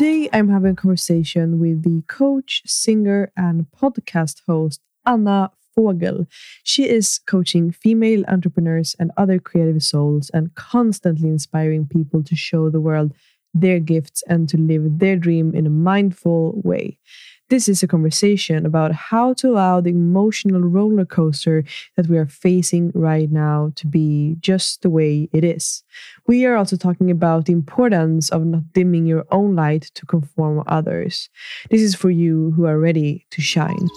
Today, I'm having a conversation with the coach, singer, and podcast host Anna Fogel. She is coaching female entrepreneurs and other creative souls and constantly inspiring people to show the world their gifts and to live their dream in a mindful way. This is a conversation about how to allow the emotional roller coaster that we are facing right now to be just the way it is. We are also talking about the importance of not dimming your own light to conform others. This is for you who are ready to shine.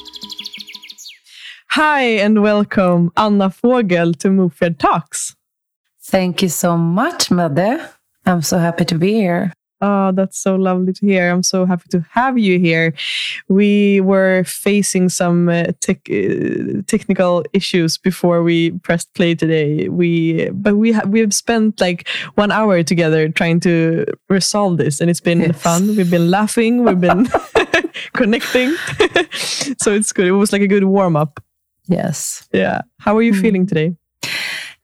Hi, and welcome, Anna Fogel, to Mofjärd Talks. Thank you so much, Mother. I'm so happy to be here. Oh, that's so lovely to hear. I'm so happy to have you here. We were facing some uh, tech, uh, technical issues before we pressed play today. We but we ha- we have spent like one hour together trying to resolve this, and it's been yes. fun. We've been laughing. We've been connecting. so it's good. It was like a good warm up. Yes. Yeah. How are you mm. feeling today?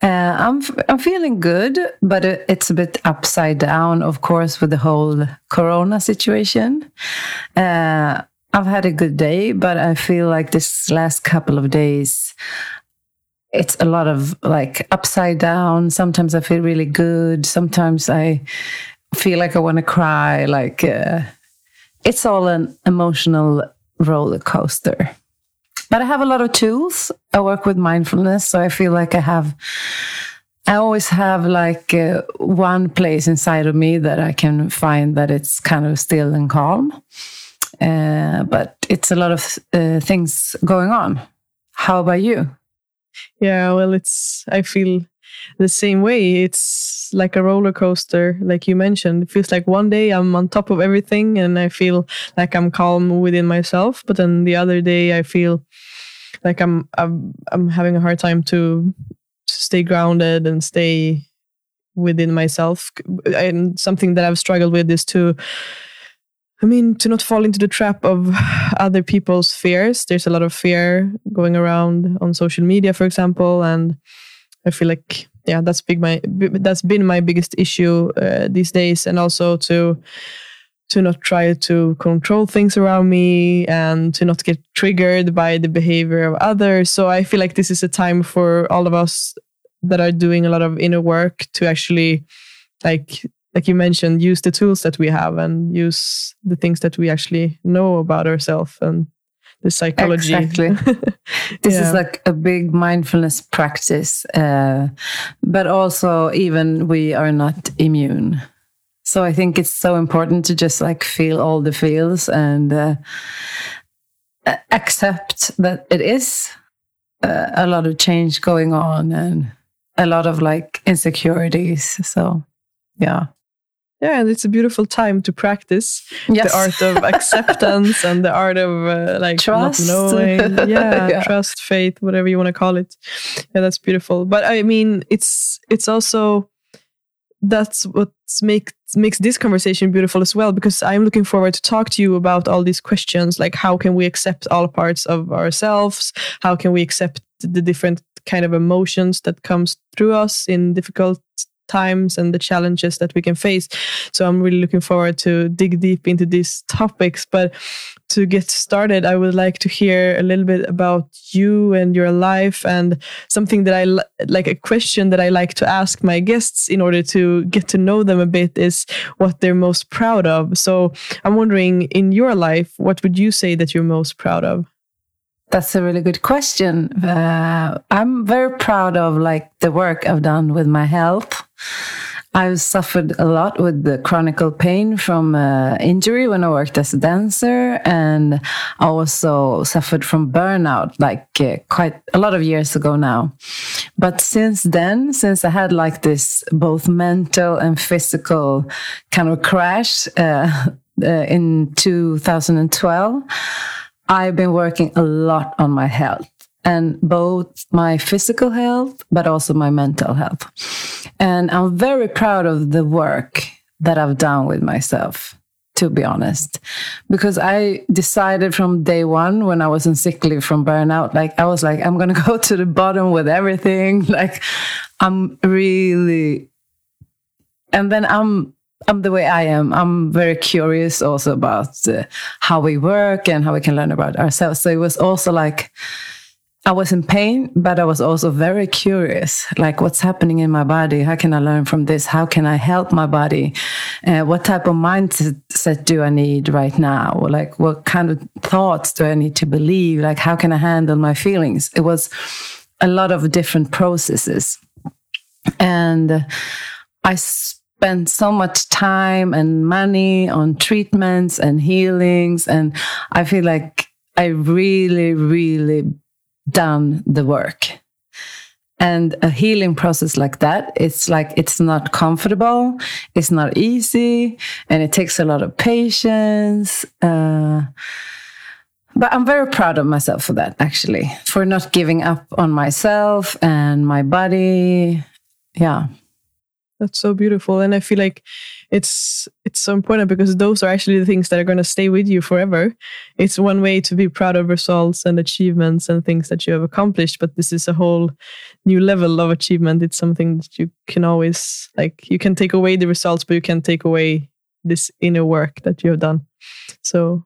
Uh, I'm I'm feeling good, but it's a bit upside down, of course, with the whole Corona situation. Uh, I've had a good day, but I feel like this last couple of days, it's a lot of like upside down. Sometimes I feel really good. Sometimes I feel like I want to cry. Like uh, it's all an emotional roller coaster. But I have a lot of tools. I work with mindfulness, so I feel like I have. I always have like uh, one place inside of me that I can find that it's kind of still and calm. Uh, but it's a lot of uh, things going on. How about you? Yeah, well, it's, I feel the same way. It's like a roller coaster, like you mentioned. It feels like one day I'm on top of everything and I feel like I'm calm within myself, but then the other day I feel like I'm I'm I'm having a hard time to stay grounded and stay within myself. And something that I've struggled with is to I mean, to not fall into the trap of other people's fears. There's a lot of fear going around on social media, for example, and I feel like yeah, that's big. My that's been my biggest issue uh, these days, and also to to not try to control things around me and to not get triggered by the behavior of others. So I feel like this is a time for all of us that are doing a lot of inner work to actually like like you mentioned use the tools that we have and use the things that we actually know about ourselves and the psychology exactly this yeah. is like a big mindfulness practice uh, but also even we are not immune so I think it's so important to just like feel all the feels and uh, accept that it is uh, a lot of change going on and a lot of like insecurities. So, yeah. Yeah, and it's a beautiful time to practice yes. the art of acceptance and the art of uh, like trust. not knowing. Yeah, yeah, trust, faith, whatever you want to call it. Yeah, that's beautiful. But I mean, it's it's also that's what makes makes this conversation beautiful as well because i'm looking forward to talk to you about all these questions like how can we accept all parts of ourselves how can we accept the different kind of emotions that comes through us in difficult times and the challenges that we can face. So I'm really looking forward to dig deep into these topics. But to get started, I would like to hear a little bit about you and your life and something that I like a question that I like to ask my guests in order to get to know them a bit is what they're most proud of. So I'm wondering in your life, what would you say that you're most proud of? That's a really good question. Uh, I'm very proud of like the work I've done with my health. I've suffered a lot with the chronic pain from uh, injury when I worked as a dancer, and I also suffered from burnout, like uh, quite a lot of years ago now. But since then, since I had like this both mental and physical kind of crash uh, uh in 2012, I've been working a lot on my health and both my physical health, but also my mental health. And I'm very proud of the work that I've done with myself, to be honest, because I decided from day one when I was in sick leave from burnout, like I was like, I'm going to go to the bottom with everything. Like I'm really, and then I'm, I'm the way I am. I'm very curious also about uh, how we work and how we can learn about ourselves. So it was also like, I was in pain, but I was also very curious, like what's happening in my body? How can I learn from this? How can I help my body? Uh, what type of mindset do I need right now? Like what kind of thoughts do I need to believe? Like how can I handle my feelings? It was a lot of different processes. And I spent so much time and money on treatments and healings. And I feel like I really, really done the work. And a healing process like that, it's like it's not comfortable, it's not easy, and it takes a lot of patience. Uh, but I'm very proud of myself for that, actually, for not giving up on myself and my body. Yeah. That's so beautiful. And I feel like it's it's so important because those are actually the things that are going to stay with you forever. It's one way to be proud of results and achievements and things that you have accomplished, but this is a whole new level of achievement. It's something that you can always like you can take away the results, but you can take away this inner work that you have done. So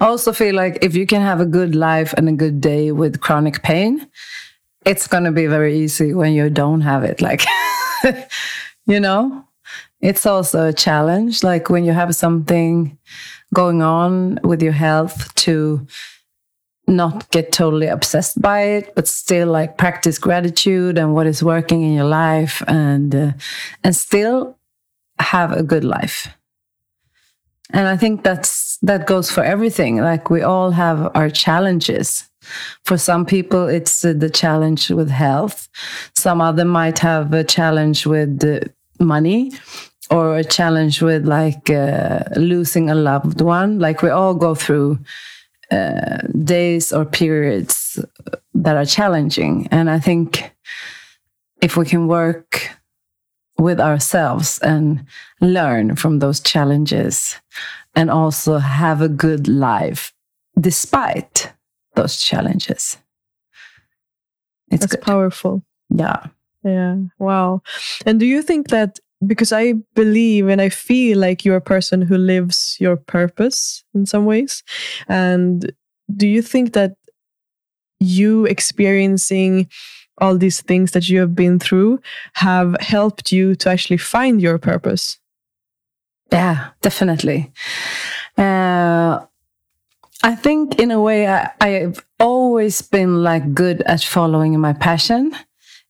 I also feel like if you can have a good life and a good day with chronic pain, it's going to be very easy when you don't have it. Like you know, it's also a challenge. Like when you have something going on with your health to not get totally obsessed by it, but still like practice gratitude and what is working in your life and, uh, and still have a good life. And I think that's, that goes for everything. Like we all have our challenges for some people, it's uh, the challenge with health. Some other might have a challenge with uh, money or a challenge with like uh, losing a loved one. Like we all go through uh, days or periods that are challenging. And I think if we can work with ourselves and learn from those challenges and also have a good life despite those challenges. It's That's good. powerful. Yeah. Yeah. Wow. And do you think that because I believe and I feel like you're a person who lives your purpose in some ways. And do you think that you experiencing all these things that you have been through have helped you to actually find your purpose? Yeah, definitely. Uh, I think in a way I, I've always been like good at following my passion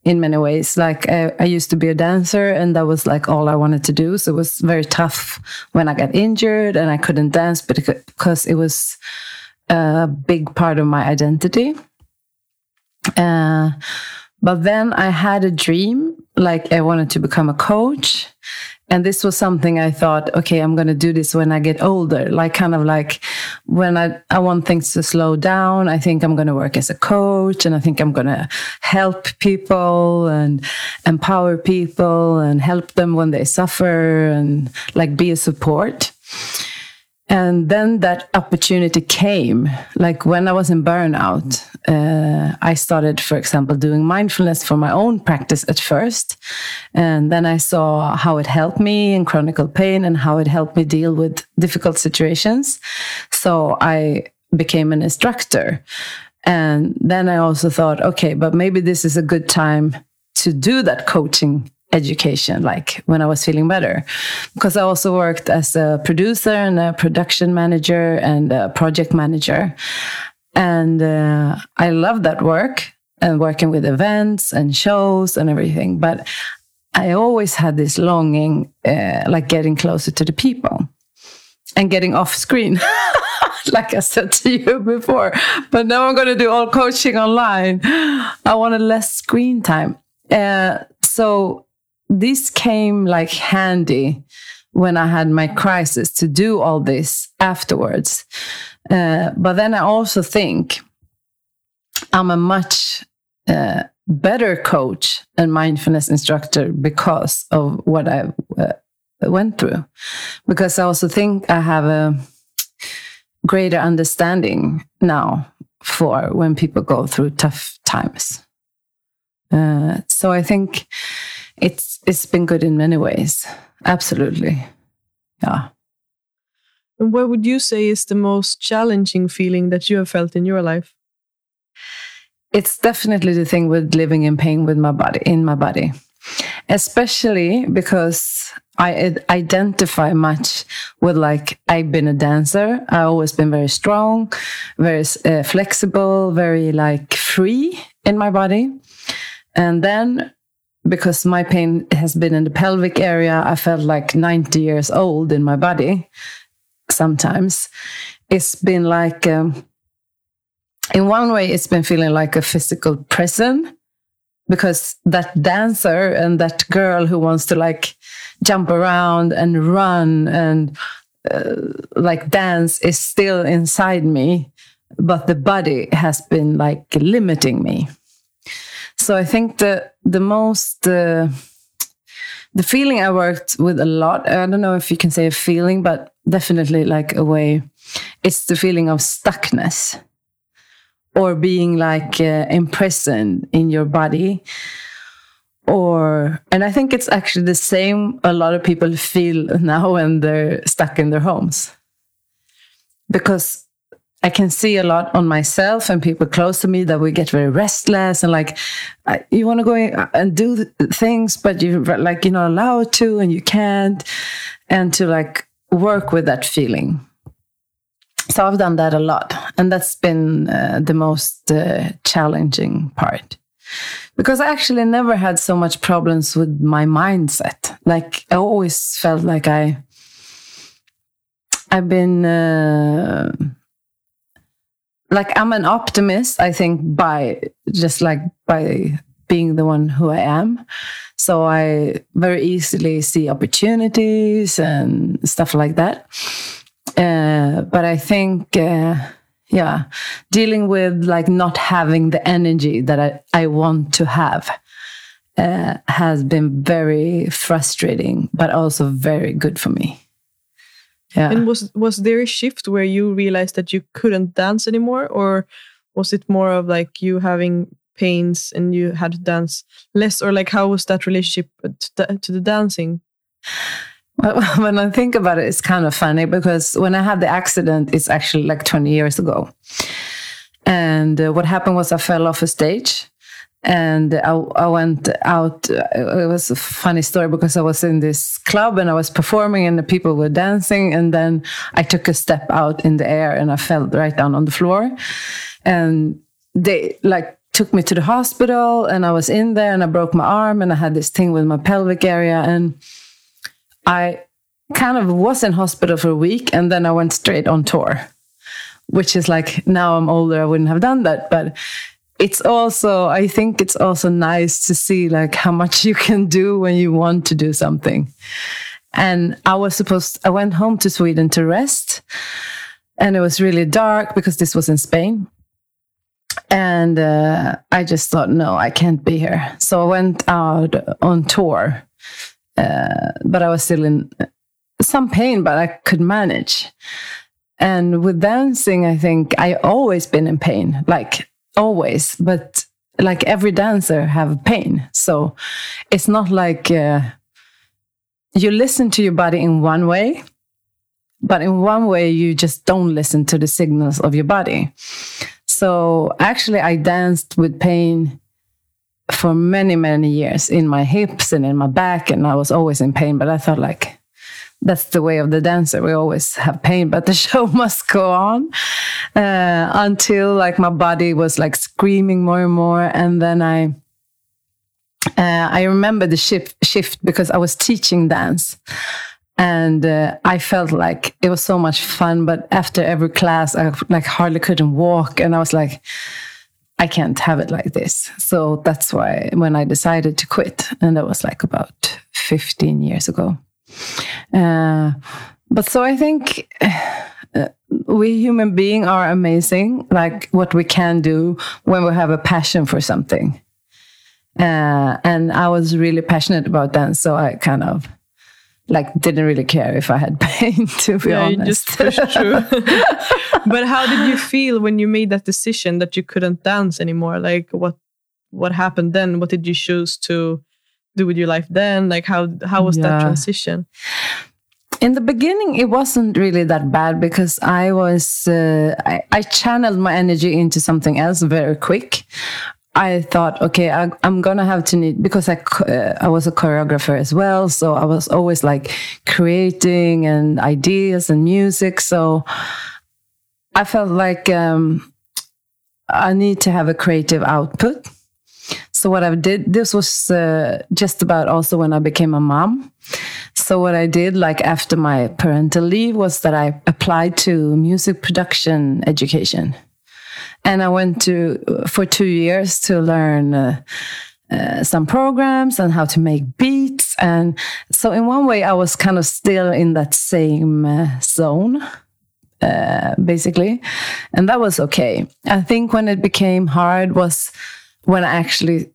in many ways. Like I, I, used to be a dancer and that was like all I wanted to do. So it was very tough when I got injured and I couldn't dance because it was a big part of my identity. Uh, but then I had a dream, like I wanted to become a coach. And this was something I thought, okay, I'm going to do this when I get older. Like, kind of like when I, I want things to slow down, I think I'm going to work as a coach and I think I'm going to help people and empower people and help them when they suffer and like be a support. And then that opportunity came. Like when I was in burnout, uh, I started, for example, doing mindfulness for my own practice at first. And then I saw how it helped me in chronic pain and how it helped me deal with difficult situations. So I became an instructor. And then I also thought, okay, but maybe this is a good time to do that coaching education like when I was feeling better. Because I also worked as a producer and a production manager and a project manager. And uh, I love that work and working with events and shows and everything. But I always had this longing, uh, like getting closer to the people and getting off screen. like I said to you before, but now I'm going to do all coaching online. I wanted less screen time. Uh, so this came like handy when I had my crisis to do all this afterwards. Uh, but then I also think I'm a much uh, better coach and mindfulness instructor because of what I uh, went through. Because I also think I have a greater understanding now for when people go through tough times. Uh, so I think it's it's been good in many ways. Absolutely, yeah. And what would you say is the most challenging feeling that you have felt in your life? It's definitely the thing with living in pain with my body in my body, especially because I identify much with like I've been a dancer. I always been very strong, very uh, flexible, very like free in my body. And then because my pain has been in the pelvic area, I felt like 90 years old in my body sometimes. It's been like, um, in one way, it's been feeling like a physical prison because that dancer and that girl who wants to like jump around and run and uh, like dance is still inside me, but the body has been like limiting me. So I think the the most uh, the feeling I worked with a lot. I don't know if you can say a feeling, but definitely like a way. It's the feeling of stuckness or being like uh, imprisoned in your body or and i think it's actually the same a lot of people feel now when they're stuck in their homes because I can see a lot on myself and people close to me that we get very restless and like you want to go and do things, but you're like you're not allowed to and you can't, and to like work with that feeling. So I've done that a lot, and that's been uh, the most uh, challenging part because I actually never had so much problems with my mindset. Like I always felt like I. I've been uh, like I'm an optimist, I think, by just like by being the one who I am. So I very easily see opportunities and stuff like that. Uh, but I think, uh, yeah, dealing with like not having the energy that I, I want to have uh, has been very frustrating, but also very good for me. Yeah. And was was there a shift where you realized that you couldn't dance anymore, or was it more of like you having pains and you had to dance less, or like how was that relationship to, to the dancing? Well, when I think about it, it's kind of funny because when I had the accident, it's actually like 20 years ago. And uh, what happened was I fell off a stage and I, I, went out. Uh, it was a funny story because I was in this club and I was performing and the people were dancing. And then I took a step out in the air and I fell right down on the floor. And they like took me to the hospital and I was in there and I broke my arm and I had this thing with my pelvic area. And I kind of was in hospital for a week and then I went straight on tour, which is like now I'm older, I wouldn't have done that. But it's also i think it's also nice to see like how much you can do when you want to do something. And i was supposed i went home to sweden to rest and it was really dark because this was in spain. And uh, i just thought no i can't be here. So i went out on tour uh, but i was still in some pain but i could manage. And with dancing i think i always been in pain. Like always, but like every dancer have pain. So it's not like uh, you listen to your body in one way, but in one way you just don't listen to the signals of your body. So actually, I danced with pain for many many years in my hips and in my back, and I was always in pain. But I thought like that's the way of the dancer. We always have pain, but the show must go on uh, until like my body was like screaming more and more. And then I uh, I remember the shift, shift because I was teaching dance. And uh, I felt like it was so much fun. But after every class, I like hardly couldn't walk. And I was like, I can't have it like this. So that's why when I decided to quit, and that was like about 15 years ago. Uh, but so I think uh, we human beings are amazing, like what we can do when we have a passion for something. Uh, and I was really passionate about dance, so I kind of like didn't really care if I had pain. To be yeah, honest, just pushed through. but how did you feel when you made that decision that you couldn't dance anymore? Like what what happened then? What did you choose to do with your life then? Like how how was yeah. that transition? in the beginning it wasn't really that bad because i was uh, I, I, channeled my energy into something else very quick I thought, okay, I, am gonna have to need because I uh, I was a choreographer as well, so I was always like creating and ideas and music. So I felt like um, I need to have a creative output. So what I did, this was uh, just about also when I became a mom. So what I did, like after my parental leave, was that I applied to music production education and I went to for two years to learn. Uh, uh, some programs and how to make beats. And so, in one way, I was kind of still in that same uh, zone, uh, basically. And that was okay. I think when it became hard was when I actually,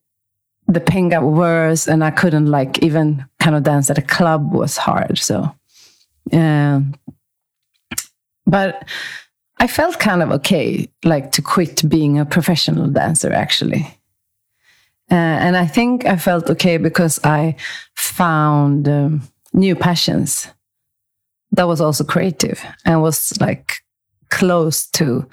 the pain got worse and I couldn't like even kind of dance at a club was hard. So, yeah. But I felt kind of okay, like to quit being a professional dancer, actually. Uh, and I think I felt okay because I found um, new passions that was also creative and was like close to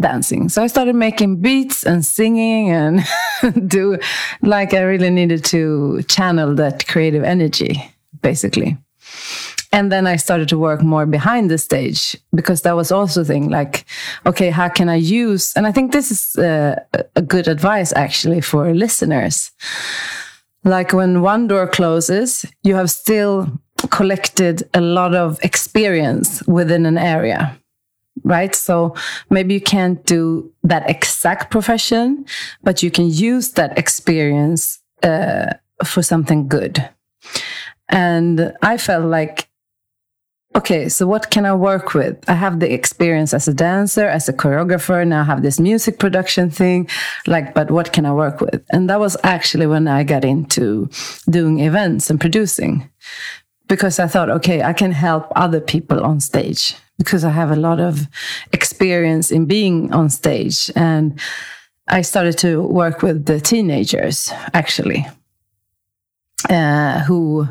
dancing. So I started making beats and singing and do like I really needed to channel that creative energy, basically. And then i started to work more behind the stage because that was also a thing like okay how can i use and i think this is uh, a good advice actually for listeners. Like when one door closes you have still collected a lot of experience within an area right so maybe you can't do that exact profession but you can use that experience uh, for something good and I felt like, okay, so what can I work with? I have the experience as a dancer, as a choreographer. Now I have this music production thing. Like, but what can I work with? And that was actually when I got into doing events and producing because I thought, okay, I can help other people on stage because I have a lot of experience in being on stage. And I started to work with the teenagers actually uh, who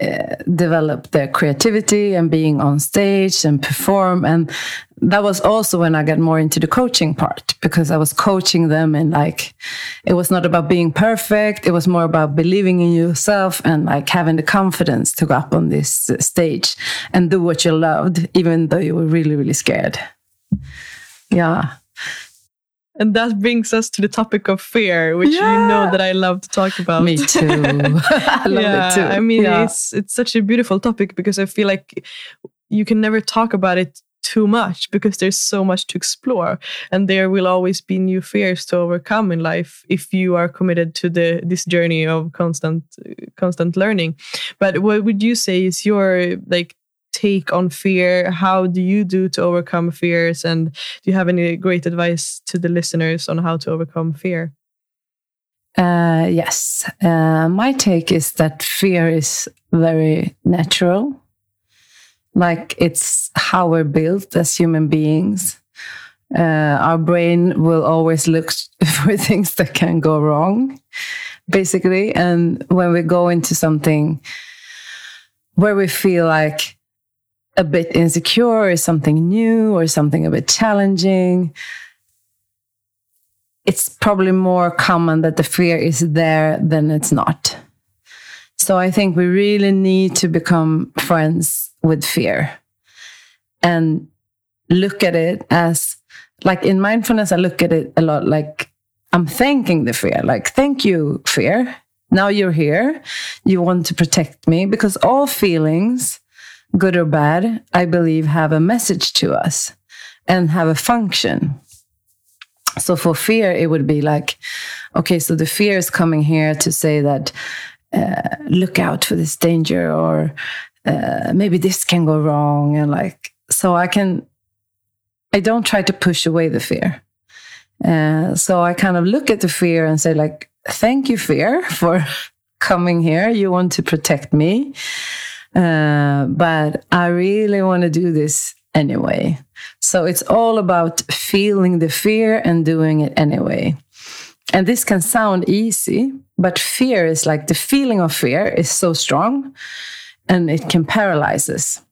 uh, develop their creativity and being on stage and perform. And that was also when I got more into the coaching part because I was coaching them and like it was not about being perfect. It was more about believing in yourself and like having the confidence to go up on this stage and do what you loved, even though you were really, really scared. Yeah. And that brings us to the topic of fear, which yeah. you know that I love to talk about. Me too. I love yeah, it too. I mean, yeah. it's it's such a beautiful topic because I feel like you can never talk about it too much because there's so much to explore and there will always be new fears to overcome in life if you are committed to the this journey of constant constant learning but what would you say is your like take on fear? How do you do to overcome fears? And do you have any great advice to the listeners on how to overcome fear? Uh, yes. Uh, my take is that fear is very natural. Like it's how we're built as human beings. Uh, our brain will always look for things that can go wrong, basically. And when we go into something where we feel like a bit insecure or something new or something a bit challenging, it's probably more common that the fear is there than it's not. So I think we really need to become friends with fear and look at it as like in mindfulness, I look at it a lot like I'm thanking the fear, like, thank you, fear. now you're here. You want to protect me because all feelings, good or bad, I believe have a message to us and have a function. So for fear, it would be like, okay, so the fear is coming here to say that, uh, look out for this danger or uh, maybe this can go wrong. And like, so I can, I don't try to push away the fear. Uh, so I kind of look at the fear and say, like, thank you, fear, for coming here. You want to protect me. Uh, but I really want to do this anyway. So it's all about feeling the fear and doing it anyway. And this can sound easy, but fear is like the feeling of fear is so strong and it can paralyze us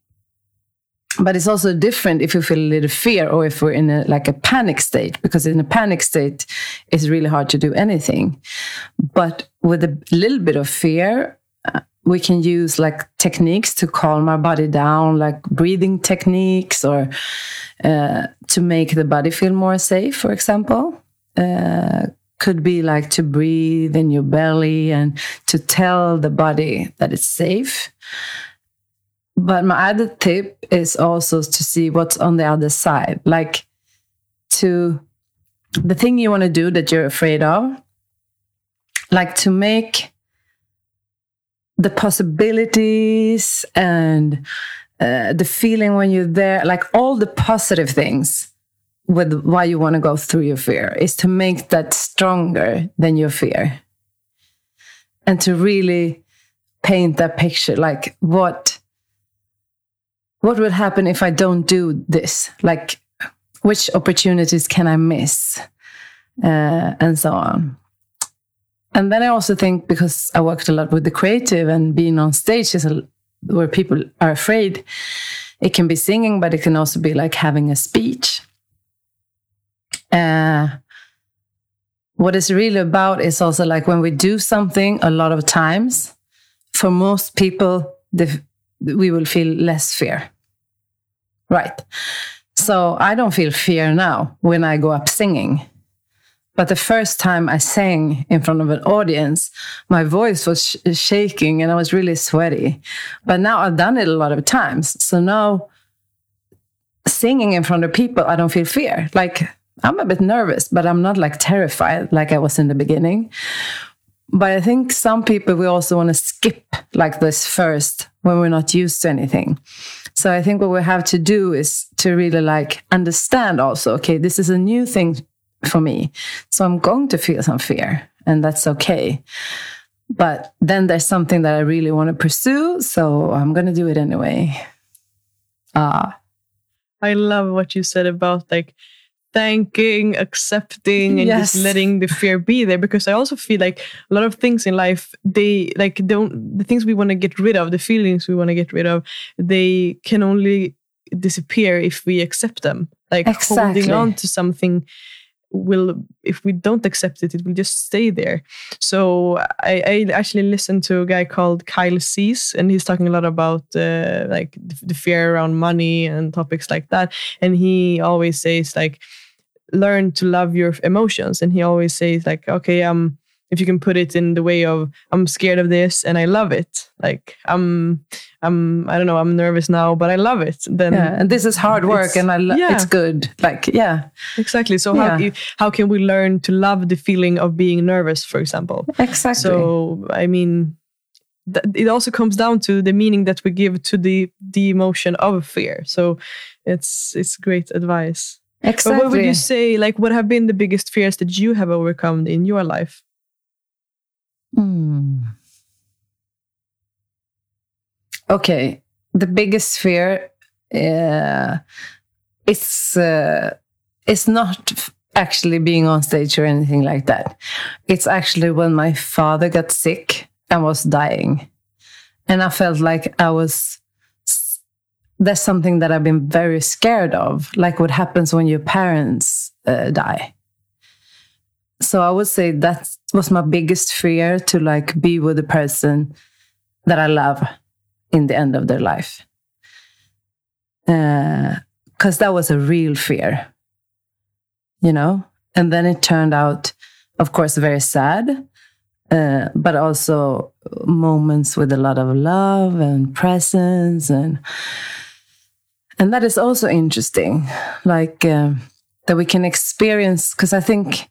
but it's also different if you feel a little fear or if we're in a like a panic state because in a panic state it's really hard to do anything. But with a little bit of fear uh, we can use like techniques to calm our body down like breathing techniques or uh, to make the body feel more safe for example. Uh, could be like to breathe in your belly and to tell the body that it's safe but my other tip is also to see what's on the other side. Like to the thing you want to do that you're afraid of, like to make the possibilities and uh, the feeling when you're there, like all the positive things with why you want to go through your fear is to make that stronger than your fear. And to really paint that picture, like what what would happen if I don't do this? Like, which opportunities can I miss? Uh, and so on. And then I also think because I worked a lot with the creative and being on stage is a, where people are afraid. It can be singing, but it can also be like having a speech. Uh, what it's really about is also like when we do something a lot of times, for most people, the, we will feel less fear. Right. So I don't feel fear now when I go up singing. But the first time I sang in front of an audience, my voice was sh shaking and I was really sweaty. But now I've done it a lot of times. So now singing in front of people, I don't feel fear. Like I'm a bit nervous, but I'm not like terrified like I was in the beginning. But I think some people we also want to skip like this first when we're not used to anything. So I think what we have to do is to really like understand also, okay, this is a new thing for me. So I'm going to feel some fear and that's okay. But then there's something that I really want to pursue. So I'm going to do it anyway. Ah. I love what you said about like thanking, accepting, and yes. just letting the fear be there. Because I also feel like a lot of things in life, they like don't the things we want to get rid of, the feelings we want to get rid of, they can only disappear if we accept them. Like exactly. holding on to something will if we don't accept it it will just stay there so i, I actually listened to a guy called kyle cease and he's talking a lot about uh, like the fear around money and topics like that and he always says like learn to love your emotions. And he always says like okay um if you can put it in the way of i'm scared of this and i love it. Like i'm i'm i don't know i'm nervous now but i love it. Then yeah and this is hard work and i lo- yeah. it's good. Like yeah. Exactly. So yeah. how, you, how can we learn to love the feeling of being nervous for example? Exactly. So i mean it also comes down to the meaning that we give to the the emotion of fear. So it's it's great advice Exactly. But what would you say, like, what have been the biggest fears that you have overcome in your life? Hmm. Okay. The biggest fear uh, is uh, it's not actually being on stage or anything like that. It's actually when my father got sick and was dying. And I felt like I was that's something that I've been very scared of, like what happens when your parents uh, die. So I would say that was my biggest fear to like be with the person that I love in the end of their life. Because uh, that was a real fear, you know? And then it turned out, of course, very sad. uh, but also moments with a lot of love and presence and and that is also interesting like uh, that we can experience because i think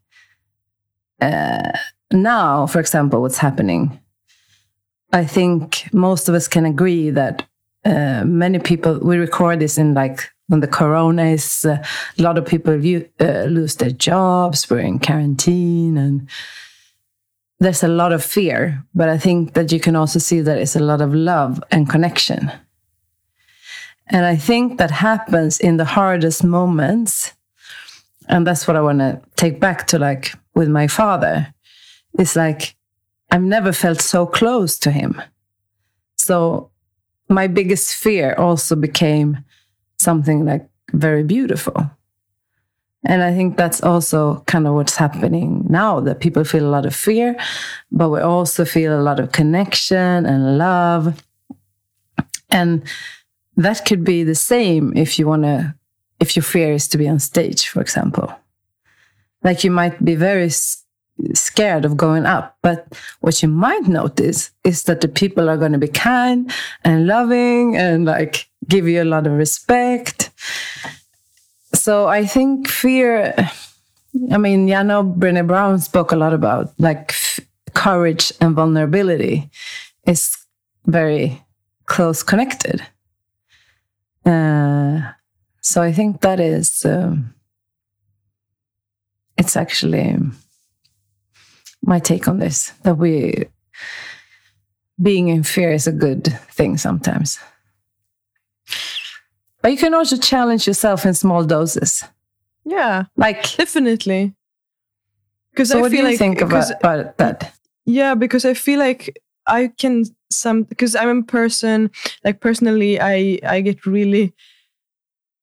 uh, now for example what's happening i think most of us can agree that uh, many people we record this in like when the corona is uh, a lot of people uh, lose their jobs we're in quarantine and there's a lot of fear, but I think that you can also see that it's a lot of love and connection. And I think that happens in the hardest moments. And that's what I want to take back to like with my father. It's like I've never felt so close to him. So my biggest fear also became something like very beautiful. And I think that's also kind of what's happening now that people feel a lot of fear, but we also feel a lot of connection and love. And that could be the same if you want to, if your fear is to be on stage, for example. Like you might be very scared of going up, but what you might notice is that the people are going to be kind and loving and like give you a lot of respect so I think fear. I mean, yeah, know Brené Brown spoke a lot about like courage and vulnerability is very close connected. Uh, so I think that is um, it's actually my take on this that we being in fear is a good thing sometimes. But you can also challenge yourself in small doses. Yeah, like definitely. Because so I what feel do you like, think about, about that? Yeah, because I feel like I can some because I'm a person like personally I I get really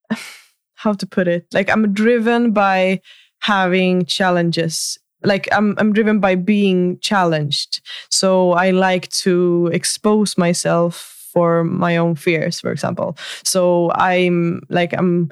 how to put it like I'm driven by having challenges like I'm I'm driven by being challenged so I like to expose myself for my own fears, for example. So I'm like I'm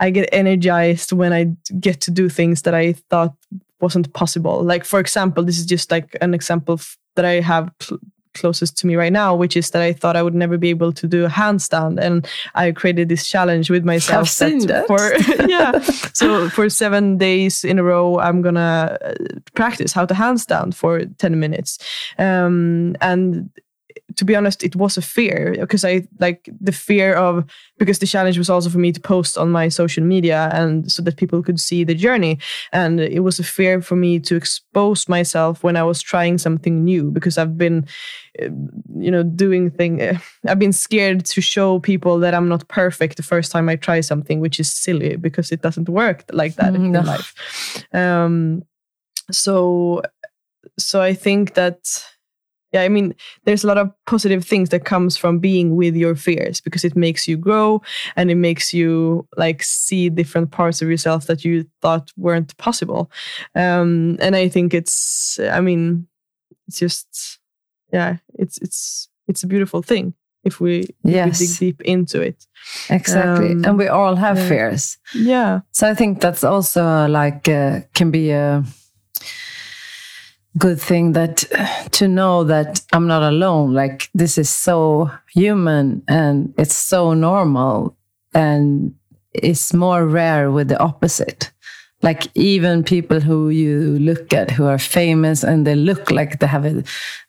I get energized when I get to do things that I thought wasn't possible. Like for example, this is just like an example that I have cl- closest to me right now, which is that I thought I would never be able to do a handstand, and I created this challenge with myself. I've seen that. For, yeah, so for seven days in a row, I'm gonna uh, practice how to handstand for ten minutes, um, and to be honest, it was a fear because I like the fear of because the challenge was also for me to post on my social media and so that people could see the journey. And it was a fear for me to expose myself when I was trying something new because I've been, you know, doing thing. I've been scared to show people that I'm not perfect the first time I try something, which is silly because it doesn't work like that mm, in life. Um, so, so I think that yeah i mean there's a lot of positive things that comes from being with your fears because it makes you grow and it makes you like see different parts of yourself that you thought weren't possible. Um and i think it's i mean it's just yeah it's it's it's a beautiful thing if we, yes. if we dig deep into it. Exactly. Um, and we all have yeah. fears. Yeah. So i think that's also like uh, can be a good thing that to know that I'm not alone. Like this is so human and it's so normal and it's more rare with the opposite. Like even people who you look at who are famous and they look like they have it,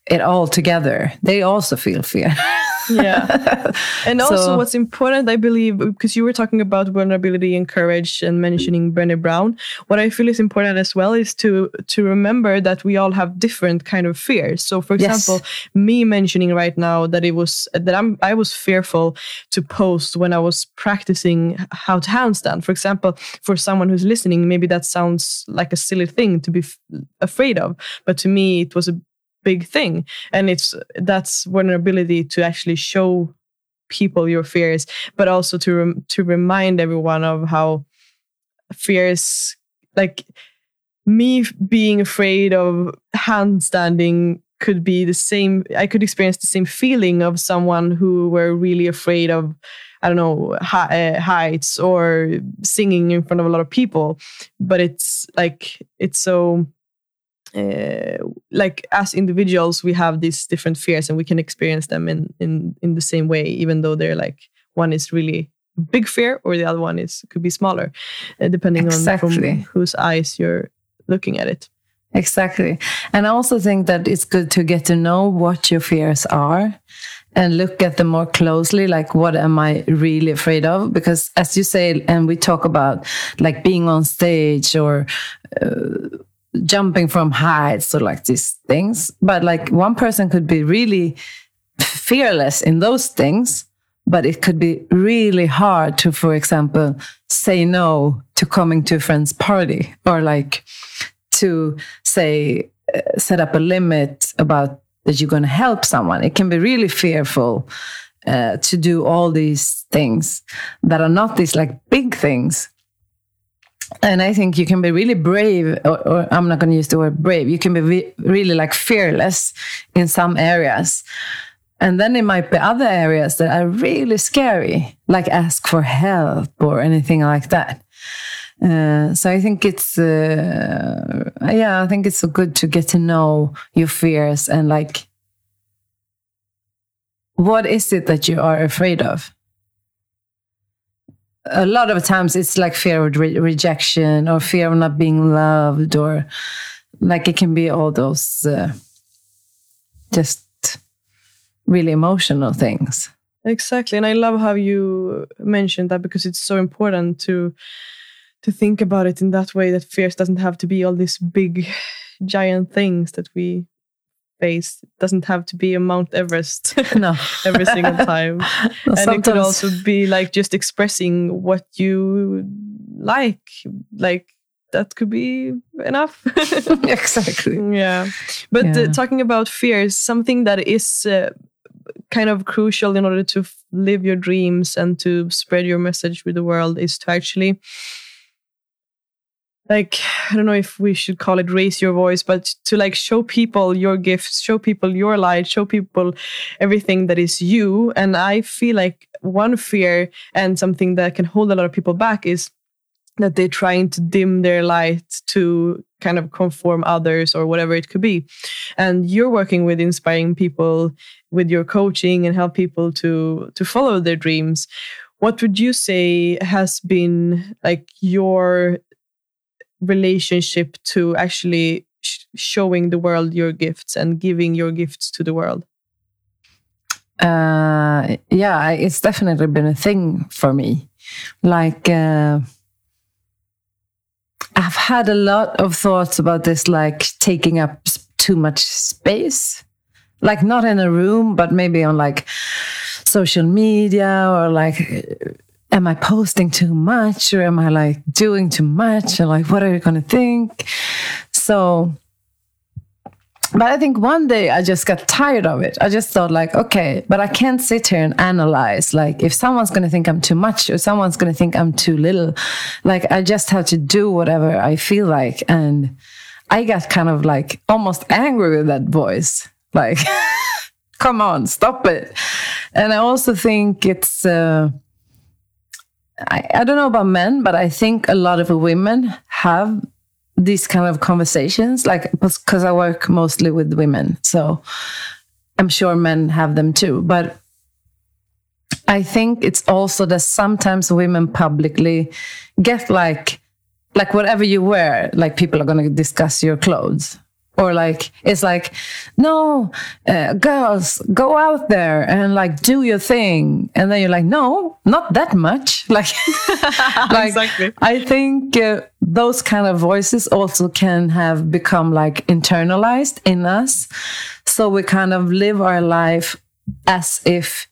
it all together, they also feel fear. yeah. And also, so, what's important, I believe, because you were talking about vulnerability and courage and mentioning Brené Brown, what I feel is important as well is to to remember that we all have different kind of fears. So, for example, yes. me mentioning right now that it was that I'm I was fearful to post when I was practicing how to handstand. For example, for someone who's listening, maybe that sounds like a silly thing to be f- afraid of, but to me, it was a big thing. And it's that's vulnerability to actually show people your fears but also to rem- to remind everyone of how fears like me being afraid of handstanding could be the same i could experience the same feeling of someone who were really afraid of i don't know hi- uh, heights or singing in front of a lot of people. But it's like it's so uh, like as individuals we have these different fears and we can experience them in in in the same way even though they're like one is really big fear or the other one is could be smaller uh, depending exactly. on from whose eyes you're looking at it. Exactly. And i also think that it's good to get to know what your fears are and look at them more closely like what am i really afraid of? Because as you say and we talk about like being on stage or uh, jumping from heights or like these things. But like one person could be really fearless in those things, but it could be really hard to, for example, say no to coming to a friend's party or like to say, uh, set up a limit about that you're going to help someone. It can be really fearful uh, to do all these things that are not these like big things and I think you can be really brave, or, or I'm not going to use the word brave. You can be re really like fearless in some areas. And then it might be other areas that are really scary, like ask for help or anything like that. Uh, so I think it's, uh, yeah, I think it's so good to get to know your fears and like, what is it that you are afraid of? A lot of times it's like fear of re rejection or fear of not being loved or like it can be all those uh, just really emotional things. Exactly and i love how you mentioned that because it's so important to to think about it in that way that fears doesn't have to be all these big giant things that we face it doesn't have to be a Mount Everest no. every single time. and sometimes... it could also be like just expressing what you like. Like that could be enough. exactly. Yeah. But yeah. Uh, talking about fears, something that is uh, kind of crucial in order to live your dreams and to spread your message with the world is to actually like i don't know if we should call it raise your voice but to like show people your gifts show people your light show people everything that is you. And i feel like one fear and something that can hold a lot of people back is that they're trying to dim their light to kind of conform others or whatever it could be. And you're working with inspiring people with your coaching and help people to to follow their dreams. What would you say has been like your relationship to actually sh showing the world your gifts and giving your gifts to the world? Uh, yeah, it's definitely been a thing for me. Like, uh, I've had a lot of thoughts about this, like taking up too much space, like not in a room, but maybe on like social media or like am I posting too much or am I like doing too much? And like, what are you going to think? So, but I think one day I just got tired of it. I just thought like, okay, but I can't sit here and analyze. Like, if someone's going to think I'm too much or someone's going to think I'm too little, like, I just have to do whatever I feel like. And I got kind of like almost angry with that voice. Like, come on, stop it. And I also think it's, uh, I, I don't know about men, but I think a lot of women have these kind of conversations, like because I work mostly with women. So I'm sure men have them too. But I think it's also that sometimes women publicly get like, like whatever you wear, like people are going to discuss your clothes or like it's like no uh, girls go out there and like do your thing. And then you're like no not that much. Like like exactly. i think uh, those kind of voices also can have become like internalized in us. So we kind of live our life as if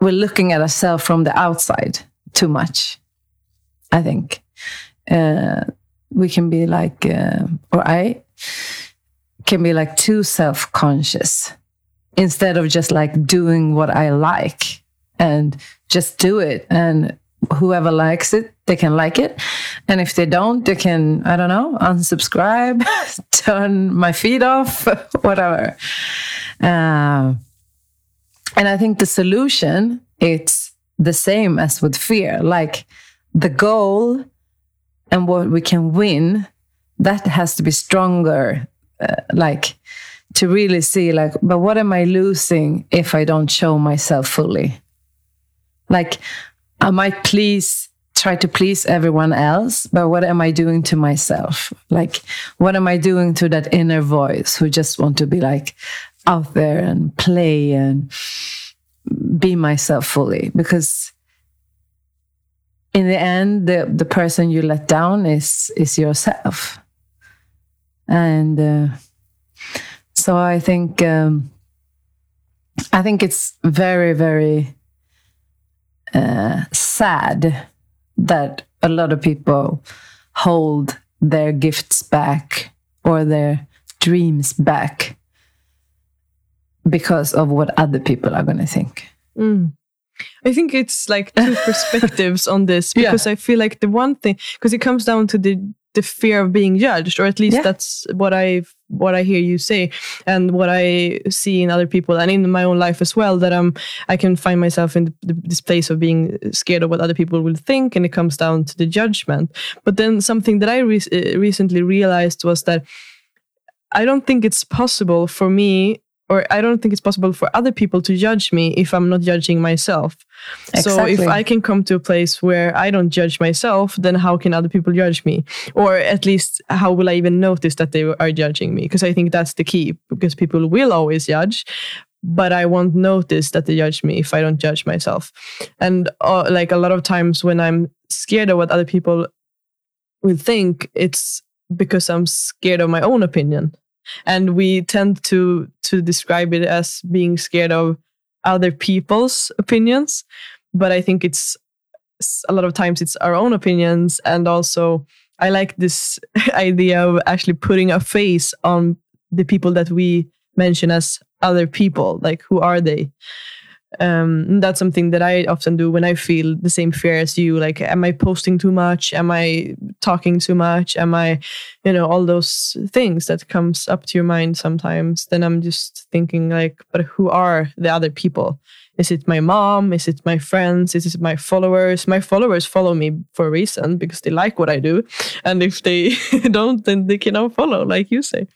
we're looking at ourselves from the outside too much i think. Uh, we can be like uh, or i can be like too self conscious instead of just like doing what I like and just do it. And whoever likes it, they can like it. And if they don't, they can, I don't know, unsubscribe, turn my feed off, whatever. Uh, and I think the solution, it's the same as with fear. Like the goal and what we can win that has to be stronger uh, like to really see like but what am i losing if i don't show myself fully? Like i might please try to please everyone else but what am i doing to myself? Like what am i doing to that inner voice who just want to be like out there and play and be myself fully? Because in the end the the person you let down is is yourself and uh, so i think um, i think it's very very uh, sad that a lot of people hold their gifts back or their dreams back because of what other people are going to think. Mm. I think it's like two perspectives on this because yeah. I feel like the one thing because it comes down to the the fear of being judged or at least yeah. that's what I what I hear you say and what I see in other people and in my own life as well that i'm I can find myself in the, this place of being scared of what other people will think and it comes down to the judgment but then something that I re- uh, recently realized was that I don't think it's possible for me or I don't think it's possible for other people to judge me if I'm not judging myself. Exactly. So if I can come to a place where I don't judge myself, then how can other people judge me? Or at least how will I even notice that they are judging me? Because I think that's the key because people will always judge, but I won't notice that they judge me if I don't judge myself. And uh, like a lot of times when I'm scared of what other people will think, it's because I'm scared of my own opinion and we tend to to describe it as being scared of other people's opinions. But i think it's a lot of times it's our own opinions. And also i like this idea of actually putting a face on the people that we mention as other people like who are they um, that's something that I often do when I feel the same fear as you. Like, am I posting too much? Am I talking too much? Am I, you know, all those things that comes up to your mind sometimes. Then I'm just thinking like, but who are the other people? Is it my mom? Is it my friends? Is it my followers? My followers follow me for a reason because they like what I do, and if they don't, then they cannot follow, like you say.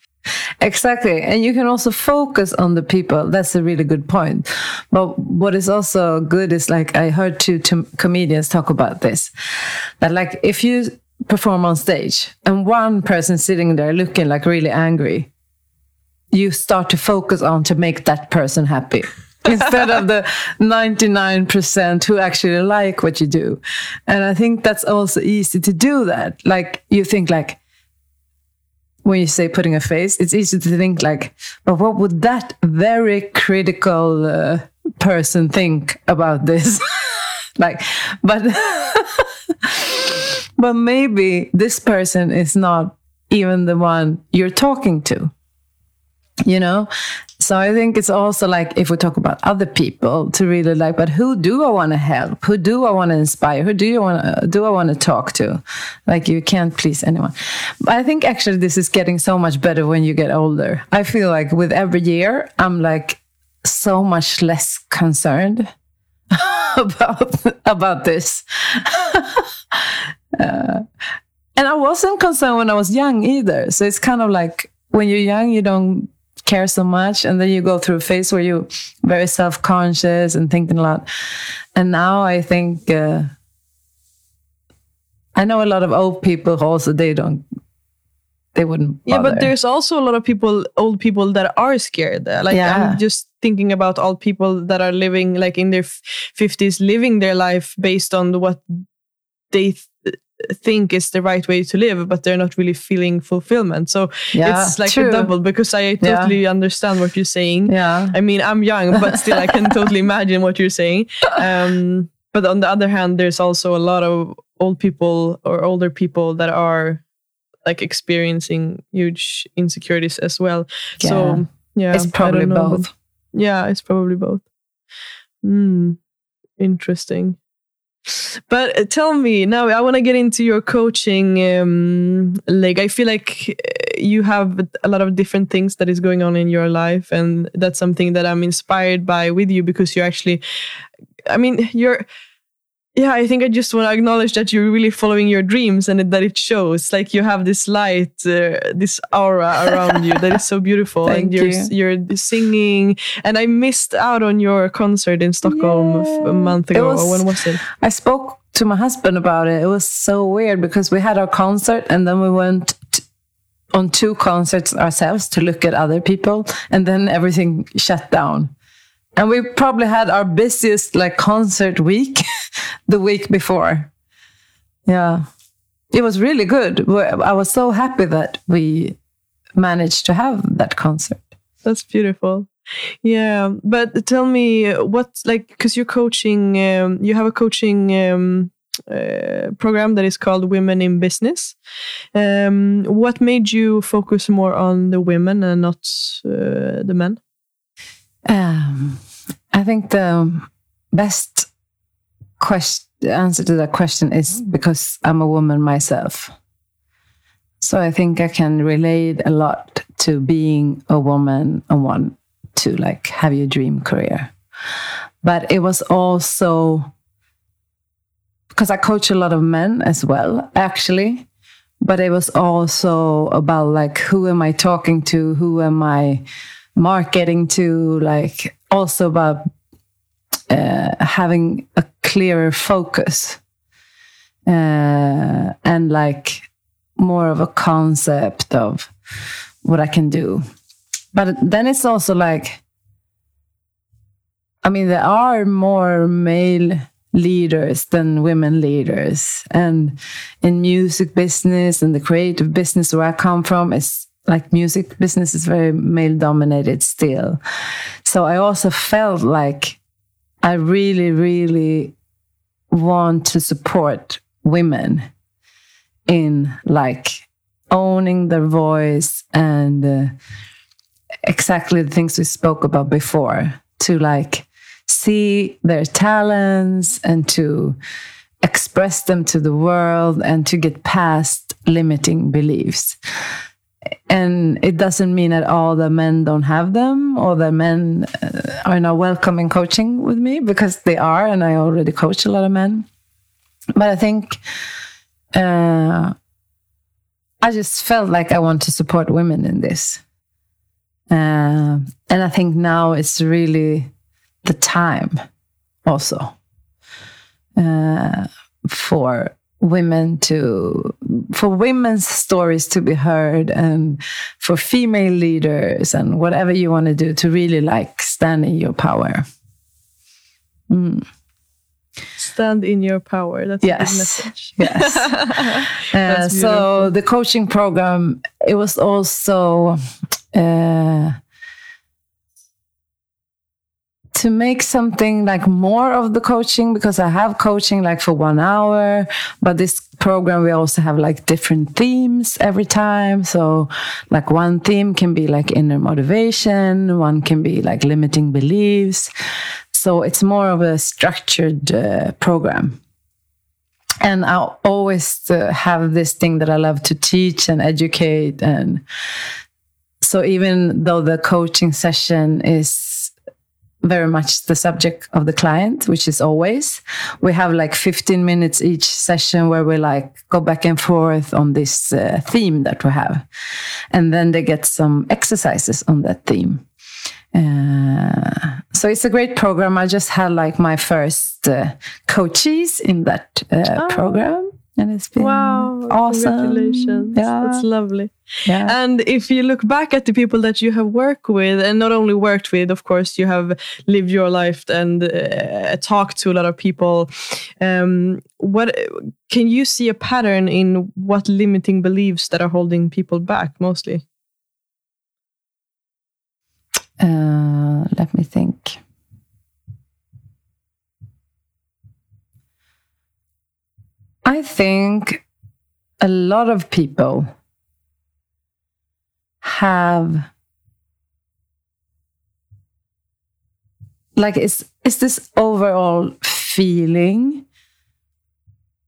Exactly. And you can also focus on the people. That's a really good point. But what is also good is like I heard two, two comedians talk about this that, like, if you perform on stage and one person sitting there looking like really angry, you start to focus on to make that person happy. instead of the 99% who actually like what you do. And I think that's also easy to do that. Like you think like, when you say putting a face, it's easy to think like, but what would that very critical uh, person think about this? like, but but maybe this person is not even the one you're talking to. You know, so I think it's also like if we talk about other people to really like, but who do I want to help? Who do I want to inspire? Who do you want do I want to talk to? Like you can't please anyone. But I think actually this is getting so much better when you get older. I feel like with every year, I'm like so much less concerned about about this. uh, and I wasn't concerned when I was young either. So it's kind of like when you're young, you don't care so much and then you go through a phase where you're very self-conscious and thinking a lot and now i think uh, i know a lot of old people also they don't they wouldn't bother. yeah but there's also a lot of people old people that are scared like yeah. i'm just thinking about all people that are living like in their 50s living their life based on what they think is the right way to live, but they're not really feeling fulfillment. So yeah, it's like true. a double because I totally yeah. understand what you're saying. Yeah. I mean, I'm young, but still I can totally imagine what you're saying. Um, but on the other hand, there's also a lot of old people or older people that are like experiencing huge insecurities as well. Yeah. So yeah, it's probably both. Yeah, it's probably both. Mm, interesting. But uh, tell me now, I want to get into your coaching um. I feel like uh, you have a lot of different things that is going on in your life, and that's something that I'm inspired by with you because you're actually, I mean, you're yeah, I think I just want to acknowledge that you're really following your dreams and that it shows. Like you have this light, uh, this aura around you that is so beautiful, and you're you. you're singing. And I missed out on your concert in Stockholm a month ago. was- when was it? I spoke to my husband about it. It was so weird because we had our concert and then we went on two concerts ourselves to look at other people, and then everything shut down. And we probably had our busiest like concert week the week before. Yeah. It was really good. I was so happy that we managed to have that concert. That's beautiful. Yeah, but tell me what like because you're coaching. Um, you have a coaching um, uh, program that is called Women in Business. Um, what made you focus more on the women and not uh, the men? Um, I think the best question, answer to that question is because I'm a woman myself. So I think I can relate a lot to being a woman and want to like have your dream career. But it was also because I coach a lot of men as well, actually. But it was also about like who am I talking to? Who am I marketing to? Like also about uh, having a clearer focus uh, and like more of a concept of what I can do. But then it's also like, I mean, there are more male leaders than women leaders. And in music business and the creative business where I come from, it's like music business is very male dominated still. So I also felt like I really, really want to support women in like owning their voice and uh, exactly the things we spoke about before to like see their talents and to express them to the world and to get past limiting beliefs and it doesn't mean at all that men don't have them or that men uh, are not welcome in coaching with me because they are and i already coach a lot of men. But i think uh, i just felt like i want to support women in this. Uh, and i think now it's really the time also uh, for women to for women's stories to be heard and for female leaders and whatever you want to do to really like stand in your power Mm. Stand in your power. That's a good Yes. message. yes Uh, so the coaching program it was also uh, to make something like more of the coaching because I have coaching like for one hour, but this program we also have like different themes every time. So like one theme can be like inner motivation, one can be like limiting beliefs. So it's more of a structured uh, program and I always uh, have this thing that I love to teach and educate. And so, even though the coaching session is very much the subject of the client, which is always, we have like 15 minutes each session where we like go back and forth on this uh, theme that we have. And then they get some exercises on that theme. Uh, so it's a great program. I just had like my first uh, coaches in that uh, Oh. program, and it's been Wow! awesome. Congratulations. Yeah, That's lovely. yeah. And if you look back at the people that you have worked with, and not only worked with, of course, you have lived your life and uh, talked to a lot of people. Um, what can you see a pattern in what limiting beliefs that are holding people back mostly? Uh, let me think. I think a lot of people have like it's it's this overall feeling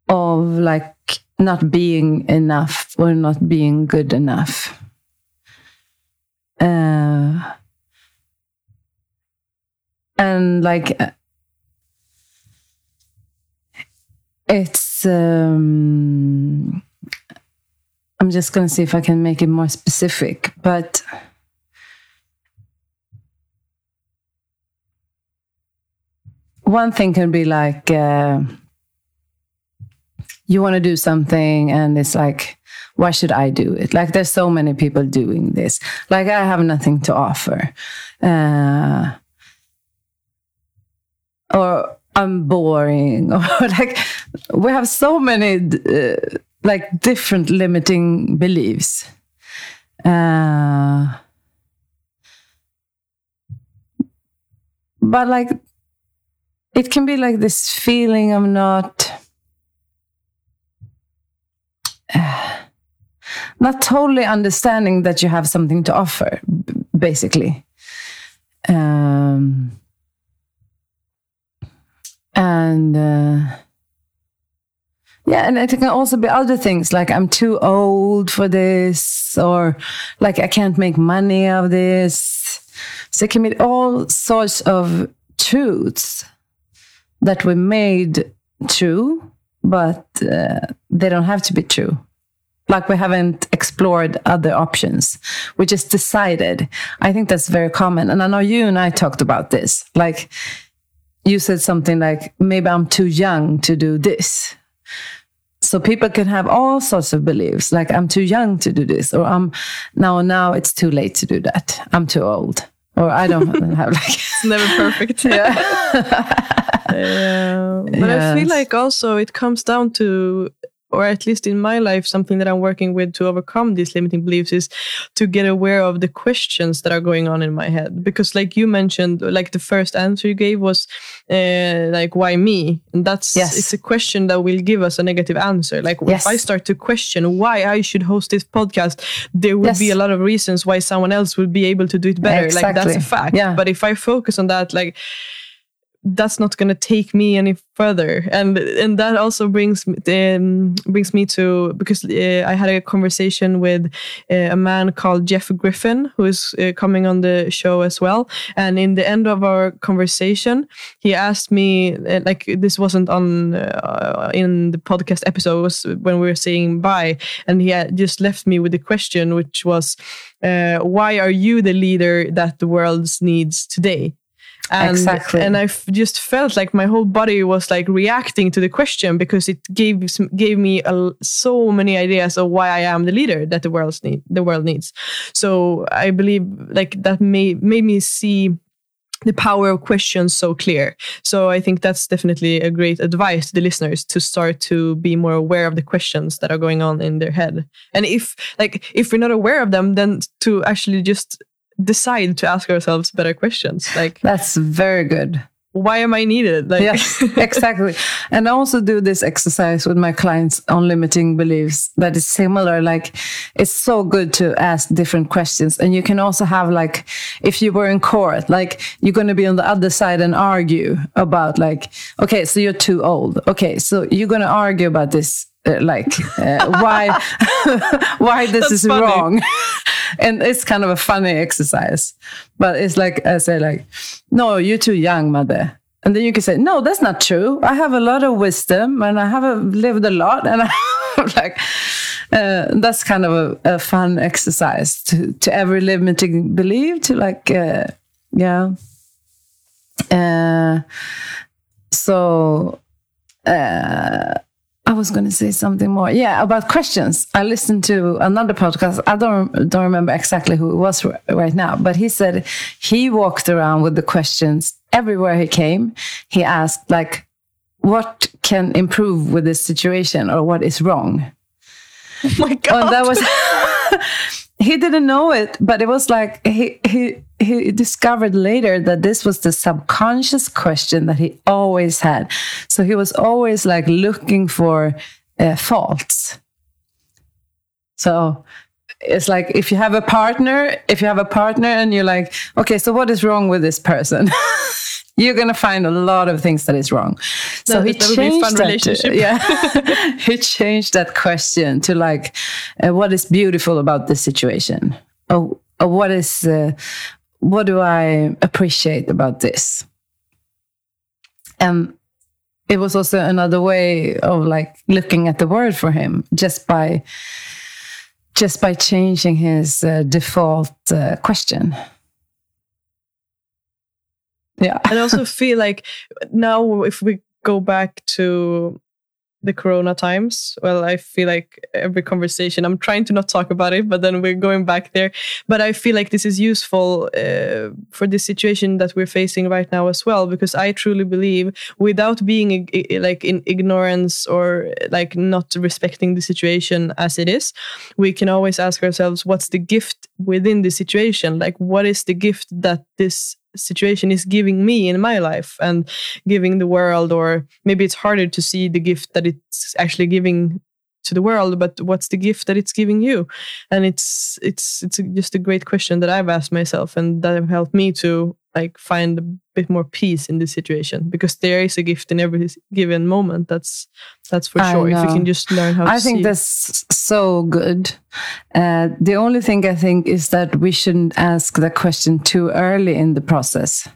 of like not being enough or not being good enough. Uh, and like uh, um, i'm just going to see if i can make it more specific but one thing can be like uh, you want to do something and it's like why should i do it? Like there's so many people doing this. Like i have nothing to offer. Uh, or i'm boring or like we have so many uh, like different limiting beliefs. Uh, but like it can be like this feeling of not not totally understanding that you have something to offer basically. Um, and uh, yeah and it can also be other things like i'm too old for this or like i can't make money of this so it can be all sorts of truths that we made true, but uh, they don't have to be true. Like we haven't explored other options. We just decided. I think that's very common. And I know you and I talked about this. Like you said something like, maybe I'm too young to do this. So people can have all sorts of beliefs, like I'm too young to do this, or I'm now now it's too late to do that. I'm too old, or I don't have like it's never perfect. yeah. yeah. But yes. I feel like also it comes down to or at least in my life, something that I'm working with to overcome these limiting beliefs is to get aware of the questions that are going on in my head. Because, like you mentioned, like the first answer you gave was uh, like, "Why me?" And that's yes. it's a question that will give us a negative answer. Like yes. if I start to question why I should host this podcast, there will yes. be a lot of reasons why someone else will be able to do it better. Exactly. Like that's a fact. Yeah. But if I focus on that, like that's not going to take me any further. And and that also brings um, brings me to because uh, I had a conversation with uh, a man called Jeff Griffin who is uh, coming on the show as well. And in the end of our conversation he asked me uh, like this wasn't on uh, in the podcast episode was when we were saying bye. And he just left me with the question which was uh, why are you the leader that the world needs today and, exactly. And I just felt like my whole body was like reacting to the question because it gave gave me a, so many ideas of why I am the leader that the world need the world needs. So I believe like that made made me see the power of questions so clear. So I think that's definitely a great advice to the listeners to start to be more aware of the questions that are going on in their head. And if like if we're not aware of them, then to actually just decide to ask ourselves better questions. Like that's very good. Why am I needed? Like yes, exactly. And I also do this exercise with my clients on limiting beliefs that is similar. Like it's so good to ask different questions. And you can also have like, if you were in court, like you're going to be on the other side and argue about like, okay, so you're too old. Okay. So you're going to argue about this like uh, why why this That's is funny. wrong. And it's kind of a funny exercise. But it's like i say like no you're too young mother. And then you can say no that's not true. I have a lot of wisdom and i have lived a lot and i'm like uh, that's kind of a, a, fun exercise to to every limiting belief to like uh, yeah. Uh, so uh, I was going to say something more. Yeah, about questions. I listened to another podcast. I don't don't remember exactly who it was right now, but he said he walked around with the questions everywhere he came. He asked like, "What can improve with this situation, or what is wrong?" Oh my god! And that was. he didn't know it, but it was like he he he discovered later that this was the subconscious question that he always had. So he was always like looking for uh, faults. So it's like if you have a partner, if you have a partner and you're like, okay, so what is wrong with this person? you're gonna find a lot of things that is wrong. So that, he that changed that. yeah, he changed that question to like, uh, what is beautiful about this situation? Oh, oh what is uh, what do I appreciate about this? And it was also another way of like looking at the world for him just by just by changing his uh, default uh, question yeah and I also feel like now if we go back to the corona times. Well i feel like every conversation i'm trying to not talk about it but then we're going back there. But i feel like this is useful uh, for the situation that we're facing right now as well because i truly believe without being like in ignorance or like not respecting the situation as it is we can always ask ourselves what's the gift within the situation? Like what is the gift that this situation is giving me in my life and giving the world or maybe it's harder to see the gift that it's actually giving to the world but what's the gift that it's giving you? And it's it's it's just a great question that i've asked myself and that have helped me to like find a bit more peace in this situation because there is a gift in every given moment that's that's for sure if you can just learn how i think that's so good. Uh, the only thing i think is that we shouldn't ask the question too early in the process.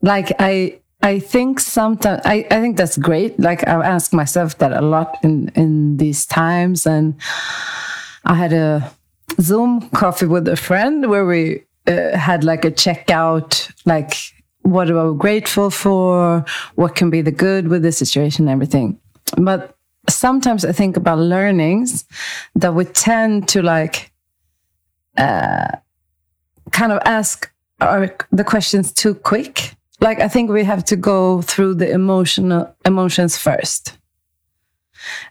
Like i I think sometimes I, I think that's great. Like I ask myself that a lot in in these times, and I had a Zoom coffee with a friend where we uh, had like a checkout, like what are we grateful for, what can be the good with the situation, and everything. But sometimes I think about learnings that we tend to like uh, kind of ask our, the questions too quick like I think we have to go through the emotional emotions first.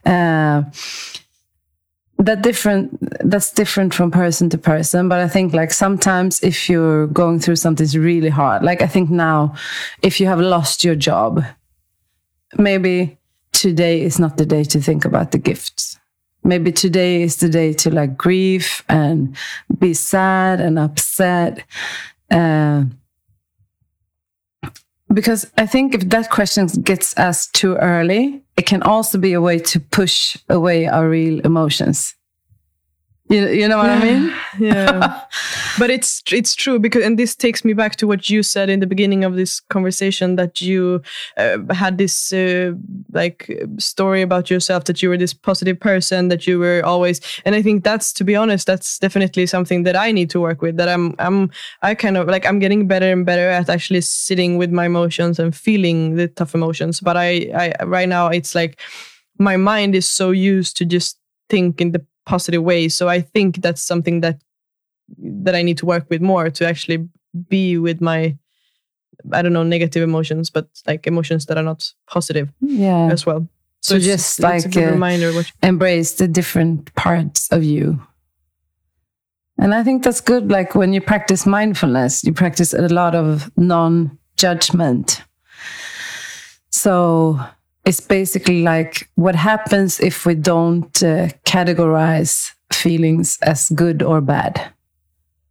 Uh, that different that's different from person to person but i think like sometimes if you're going through something really hard. Like i think now if you have lost your job maybe today is not the day to think about the gifts. Maybe today is the day to like grieve and be sad and upset uh, because I think if that question gets asked too early, it can also be a way to push away our real emotions. You, you know what yeah, I mean? Yeah. but it's it's true because and this takes me back to what you said in the beginning of this conversation that you uh, had this uh, like story about yourself that you were this positive person that you were always and I think that's to be honest that's definitely something that I need to work with that I'm I'm I kind of like I'm getting better and better at actually sitting with my emotions and feeling the tough emotions but I I right now it's like my mind is so used to just think in the positive way. So I think that's something that that I need to work with more to actually be with my I don't know negative emotions, but like emotions that are not positive. Yeah, as well. So, so just like a uh, reminder, what embrace the different parts of you. And I think that's good. Like when you practice mindfulness, you practice a lot of non judgment. So it's basically like what happens if we don't uh, categorize feelings as good or bad?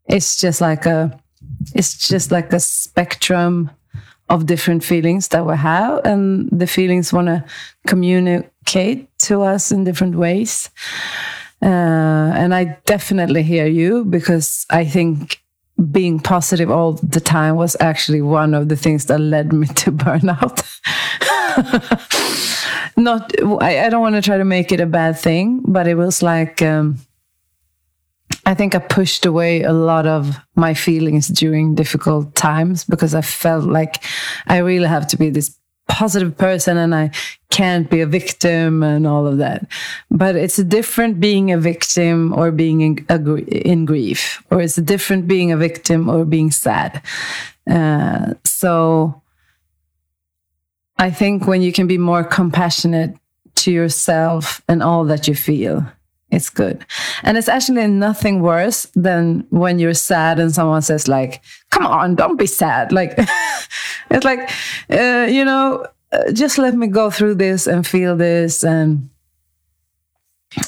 It's just like a it's just like a spectrum of different feelings that we have and the feelings want to communicate to us in different ways. Uh, and i definitely hear you because i think being positive all the time was actually one of the things that led me to burnout not I, I, don't want to try to make it a bad thing but it was like um, i think i pushed away a lot of my feelings during difficult times because i felt like i really have to be this positive person and i can't be a victim and all of that. But it's a different being a victim or being in, in grief or it's a different being a victim or being sad. Uh, so I think when you can be more compassionate to yourself and all that you feel, it's good. And it's actually nothing worse than when you're sad and someone says like, "Come on, don't be sad." Like it's like, uh, you know, uh, just let me go through this and feel this and.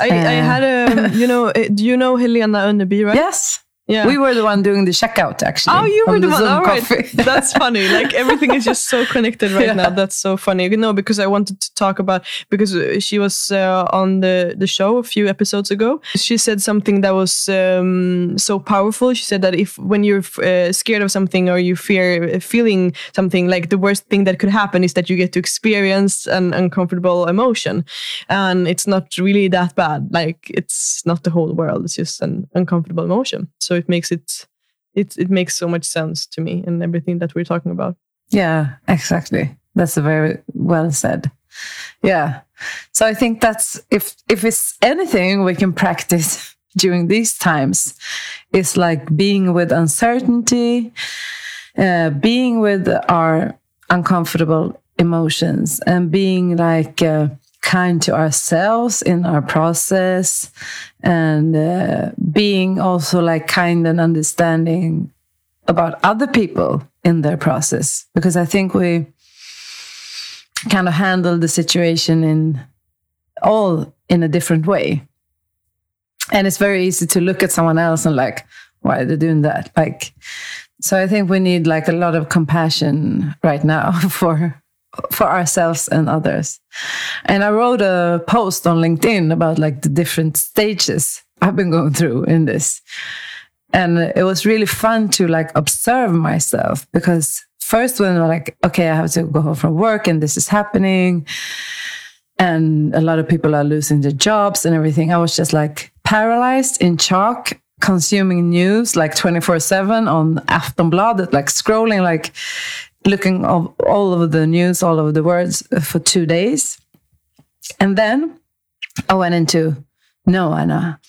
I, uh, I had a, you know, uh, do you know Helena Önneby, right? Yes. Yeah. We were the one doing the checkout actually. Oh, you were the, one. Zoom All right. coffee. That's funny. Like everything is just so connected right Yeah. now. That's so funny. No, because I wanted to talk about because uh, she was uh, on the the show a few episodes ago. She said something that was um, so powerful. She said that if when you're uh, scared of something or you fear uh, feeling something, like the worst thing that could happen is that you get to experience an uncomfortable emotion, and it's not really that bad. Like it's not the whole world. It's just an uncomfortable emotion. So it makes it it it makes so much sense to me and everything that we're talking about. Yeah, exactly. That's a very well said. Yeah. So I think that's if if it's anything we can practice during these times, it's like being with uncertainty, uh, being with our uncomfortable emotions, and being like uh, kind to ourselves in our process, and uh, being also like kind and understanding about other people in their process because I think we kind of handle the situation in all in a different way. And it's very easy to look at someone else and like, why are they doing that? Like, so I think we need like a lot of compassion right now for for ourselves and others. And I wrote a post on LinkedIn about like the different stages I've been going through in this and it was really fun to like observe myself because first when I'm like okay i have to go home from work and this is happening and a lot of people are losing their jobs and everything i was just like paralyzed in shock consuming news like 24 7 on aftonbladet like scrolling like looking of all over the news all over the words for two days and then i went into no anna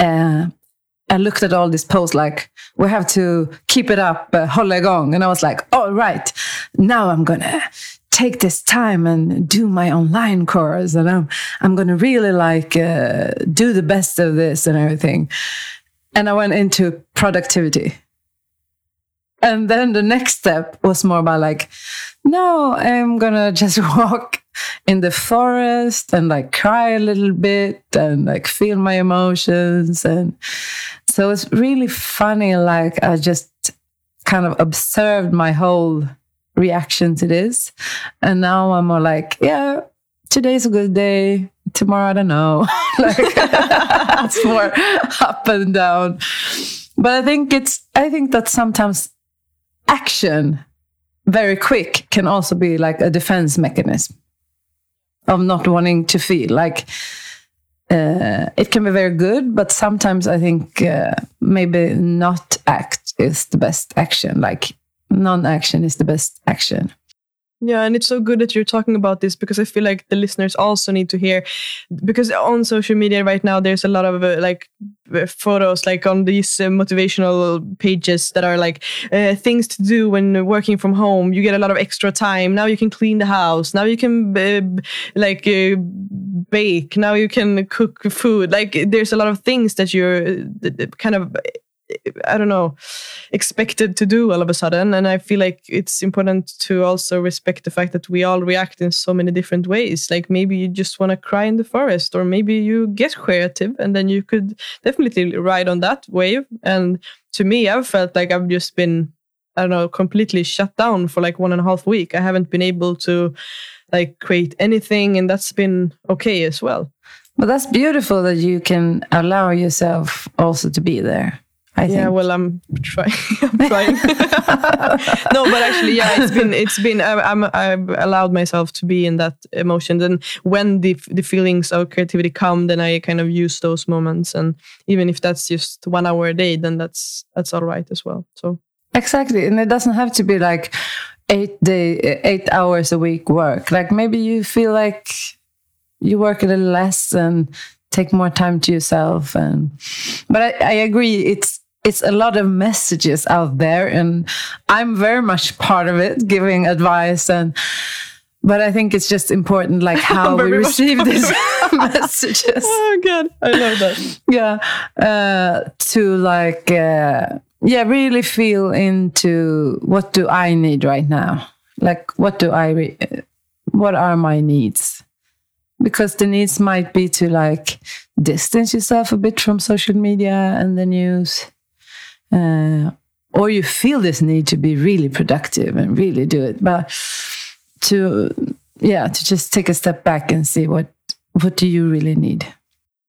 uh, I looked at all these posts like, we have to keep it up, uh, igång. And I was like, all right, now I'm going to take this time and do my online course. And I'm, I'm going to really like uh, do the best of this and everything. And I went into productivity. And then the next step was more about like, no, I'm to just walk in the forest and like cry a little bit and like feel my emotions. And so it's really funny like i just kind of observed my whole reaction to this. And now i'm more like yeah today's a good day. Tomorrow i don't know. Like it's more up and down. But i think it's i think that sometimes action very quick can also be like a defense mechanism of not wanting to feel like uh, it can be very good, but sometimes I think uh, maybe not act is the best action. Like non-action is the best action. Yeah, and it's so good that you're talking about this because I feel like the listeners also need to hear because on social media right now there's a lot of uh, like uh, photos like on these uh, motivational pages that are like uh, things to do when working from home. You get a lot of extra time. Now you can clean the house. Now you can uh, like uh, bake. Now you can cook food. Like there's a lot of things that you're uh, kind of I don't know, expected to do all of a sudden. And I feel like it's important to also respect the fact that we all react in so many different ways. Like maybe you just want to cry in the forest, or maybe you get creative and then you could definitely ride on that wave. And to me, I've felt like I've just been, I don't know, completely shut down for like one and a half week. I haven't been able to like create anything, and that's been okay as well. But that's beautiful that you can allow yourself also to be there. I yeah, think. well, I'm trying. I'm trying. no, but actually, yeah, it's been it's been I, I'm I've allowed myself to be in that emotion. Then when the the feelings of creativity come, then I kind of use those moments, and even if that's just one hour a day, then that's that's all right as well. So Exactly, and it doesn't have to be like eight day, eight hours a week work. Like maybe you feel like you work a little less and take more time to yourself. And but I, I agree, it's it's a lot of messages out there, and I'm very much part of it, giving advice and. But I think it's just important, like how we receive these messages oh god, I love that. yeah uh to like uh yeah really feel into what do i need right now like what do i re- what are my needs because the needs might be to like distance yourself a bit from social media and the news uh, or you feel this need to be really productive and really do it, but to yeah, to just take a step back and see what what do you really need.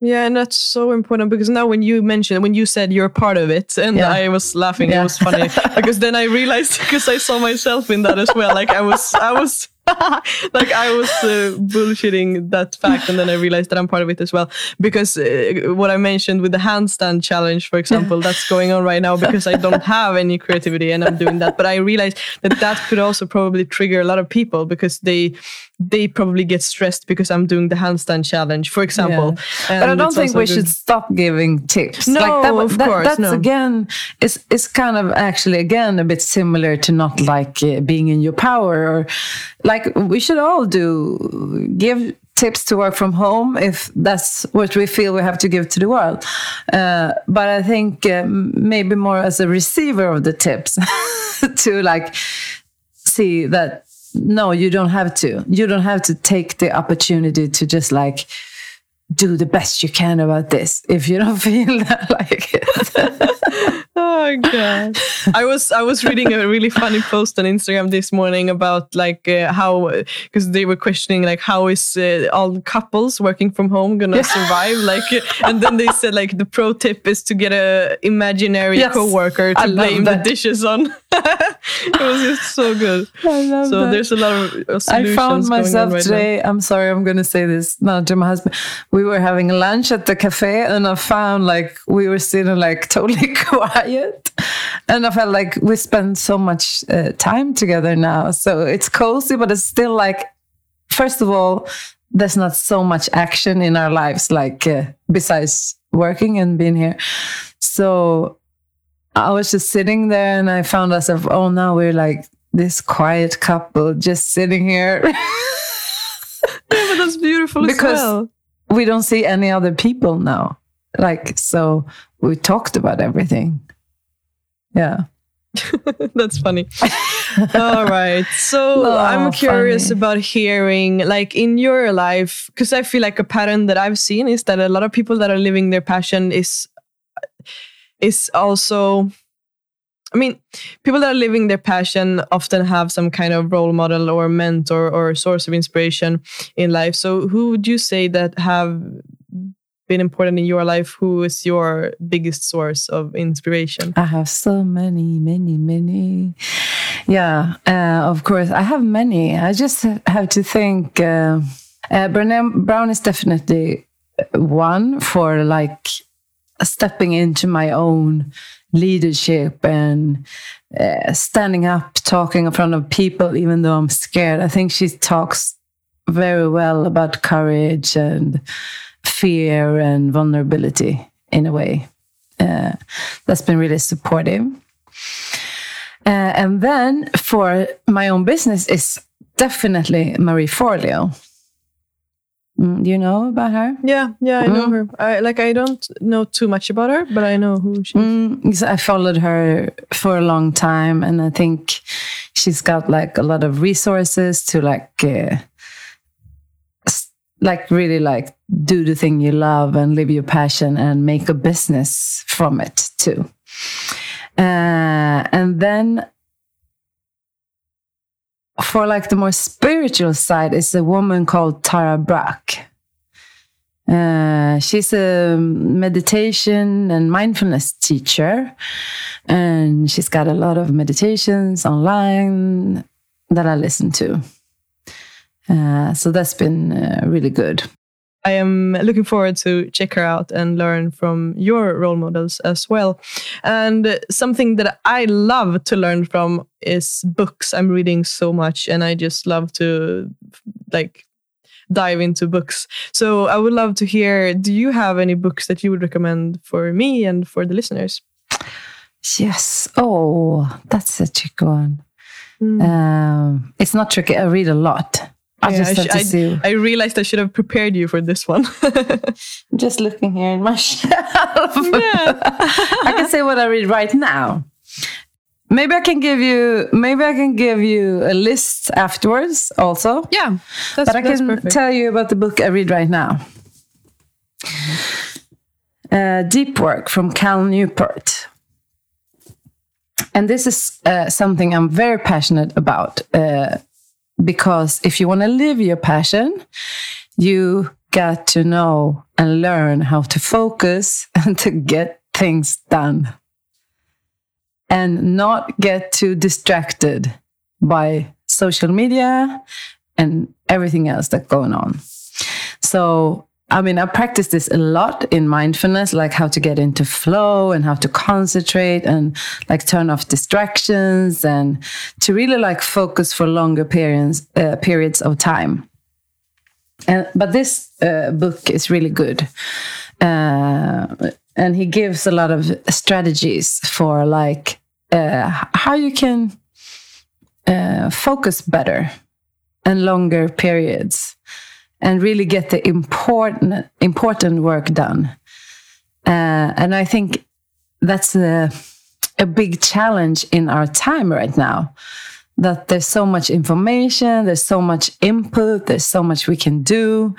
Yeah, and that's so important because now when you mentioned when you said you're part of it, and Yeah. I was laughing, Yeah. it was funny because then I realized because I saw myself in that as well. Like I was, I was. like I was uh, bullshitting that fact, and then I realized that I'm part of it as well. Because uh, what I mentioned with the handstand challenge, for example, that's going on right now because I don't have any creativity and I'm doing that. But I realized that that could also probably trigger a lot of people because they they probably get stressed because I'm doing the handstand challenge, for example. but I don't think we good- should stop giving tips. No, like that, of that- course, that's no. again, it's it's kind of actually again a bit similar to not like uh, being in your power or like we should all do give tips to work from home if that's what we feel we have to give to the world. Uh, but I think um, maybe more as a receiver of the tips to like see that no, you don't have to. You don't have to take the opportunity to just like do the best you can about this if you don't feel that like it. Oh god! I was I was reading a really funny post on Instagram this morning about like uh, how because they were questioning like how is uh, all couples working from home gonna survive like uh, and then they said like the pro tip is to get a imaginary Yes, coworker to blame the dishes on. it was just so good. I love So that. there's a lot of uh, solutions I found myself right today. I'm sorry, I'm going to say this now to my husband. We were having lunch at the cafe, and I found like we were sitting like totally quiet, and I felt like we spend so much uh, time together now. So it's cozy, but it's still like, first of all, there's not so much action in our lives, like uh, besides working and being here. So I was just sitting there, and I found myself, oh, now we're like this quiet couple just sitting here. Yeah, but that's beautiful Because- as well. we don't see any other people now. Like, so we talked about everything. Yeah. That's funny. All right. So Oh, I'm curious funny. about hearing, like, in your life, because I feel like a pattern that I've seen is that a lot of people that are living their passion is is also. I mean, people that are living their passion often have some kind of role model or mentor or source of inspiration in life. So, who would you say that have been important in your life? Who is your biggest source of inspiration? I have so many, many, many. Yeah, uh, of course, I have many. I just have to think. Uh, uh, Brené Brown is definitely one for like stepping into my own leadership and uh, standing up, talking in front of people, even though I'm scared. I think she talks very well about courage and fear and vulnerability in a way. Uh, that's been really supportive. Uh, and then for my own business is definitely Marie Forleo. Mm, do you know about her? Yeah, yeah, I know Mm. her. I like I don't know too much about her, but I know who she is. Mm, I followed her for a long time, and I think she's got like a lot of resources to like, uh, like really like do the thing you love and live your passion and make a business from it too. Uh, and then for like the more spiritual side is a woman called Tara Brach. Uh, she's a meditation and mindfulness teacher, and she's got a lot of meditations online that I listen to. Uh, so that's been uh, really good. I am looking forward to check her out and learn from your role models as well. And something that I love to learn from is books. I'm reading so much, and I just love to like dive into books. So I would love to hear. Do you have any books that you would recommend for me and for the listeners? Yes. Oh, that's a tricky one. Mm. Um, it's not tricky. I read a lot. I Yeah, just I have to see. I realized I should have prepared you for this one. I'm just looking here in my shelf. Yeah. I can say what I read right now. Maybe I can give you. Maybe I can give you a list afterwards, also. yeah, but I can perfect. tell you about the book I read right now. Uh, Deep Work from Cal Newport. and this is uh, something I'm very passionate about uh, because if you want to live your passion, you got to know and learn how to focus and to get things done and not get too distracted by social media and everything else that's going on. So, I mean, I practice this a lot in mindfulness, like how to get into flow and how to concentrate and like turn off distractions and to really like focus for longer periods, uh, periods of time. And, but this uh, book is really good. Uh, and he gives a lot of strategies for like uh, how you can uh, focus better and longer periods and really get the important important work done. Uh, and i think that's a, a big challenge in our time right now that there's so much information there's so much input there's so much we can do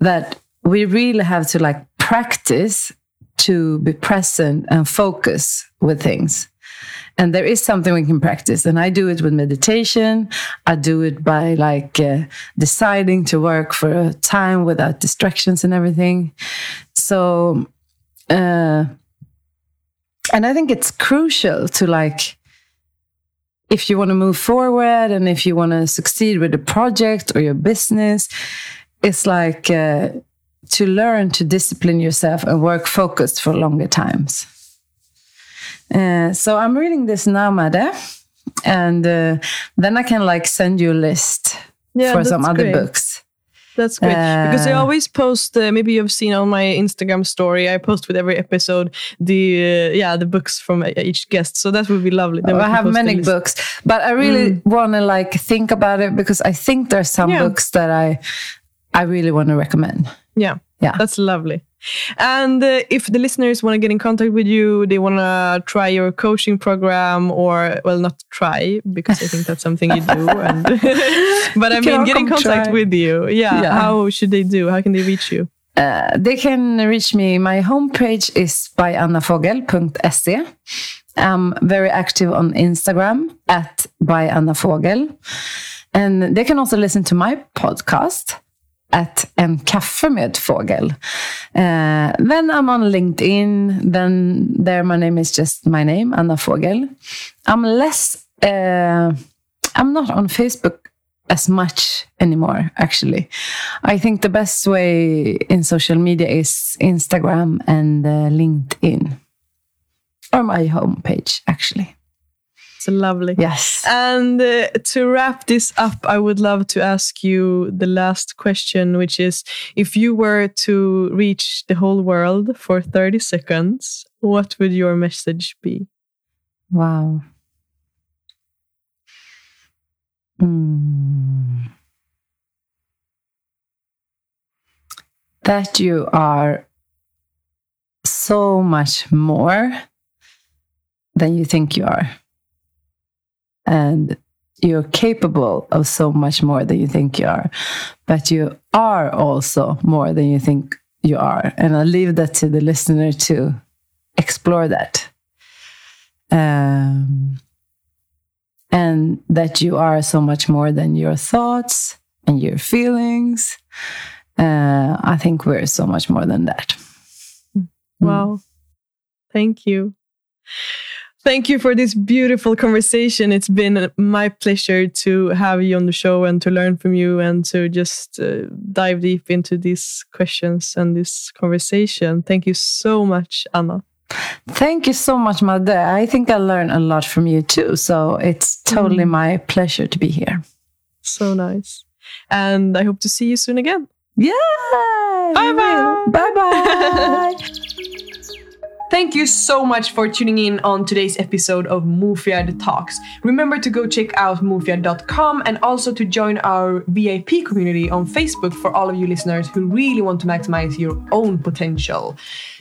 that we really have to like practice to be present and focus with things and there is something we can practice. And i do it with meditation. I do it by like uh, deciding to work for a time without distractions and everything. So uh, and i think it's crucial to like if you want to move forward and if you want to succeed with a project or your business it's like uh, to learn to discipline yourself and work focused for longer times uh, so I'm reading this now, Madde, and uh, then I can like send you a list yeah, for some other great. books. That's great uh, because I always post. Uh, maybe you've seen on my Instagram story. I post with every episode the uh, yeah the books from each guest. So that would be lovely. Oh, I have many books, but I really mm. want to like think about it because I think there's some yeah. books that I I really want to recommend. Yeah, yeah, that's lovely. And uh, if the listeners want to get in contact with you, they want to try your coaching program, or well, not try because I think that's something you do. And but I mean, get in contact try. with you. Yeah, yeah, How should they do? How can they reach you? Uh, they can reach me. My homepage is byannafogel.se. I'm very active on Instagram at byannafogel. And they can also listen to my podcast at En kaffe med fågel. Uh, then I'm on LinkedIn. Then there my name is just my name, Anna Fogel. I'm less, uh, I'm not on Facebook as much anymore, actually. I think the best way in social media is Instagram and uh, LinkedIn. Or my homepage, actually. Lovely. Yes. And uh, to wrap this up, I would love to ask you the last question, which is if you were to reach the whole world for 30 seconds, what would your message be? Wow. Mm. That you are so much more than you think you are and you're capable of so much more than you think you are, but you are also more than you think you are. And I leave that to the listener to explore that. Um, and that you are so much more than your thoughts and your feelings. Uh, I think we're so much more than that. Wow. Mm. Thank you. Thank you for this beautiful conversation. It's been my pleasure to have you on the show and to learn from you and to just uh, dive deep into these questions and this conversation. Thank you so much, Anna. Thank you so much, Madde. I think I learned a lot from you too. So it's totally mm. my pleasure to be here. So nice. And I hope to see you soon again. Yeah. Bye bye. Bye bye. Thank you so much for tuning in on today's episode of Mufiad Talks. Remember to go check out mufiad.com and also to join our VIP community on Facebook for all of you listeners who really want to maximize your own potential.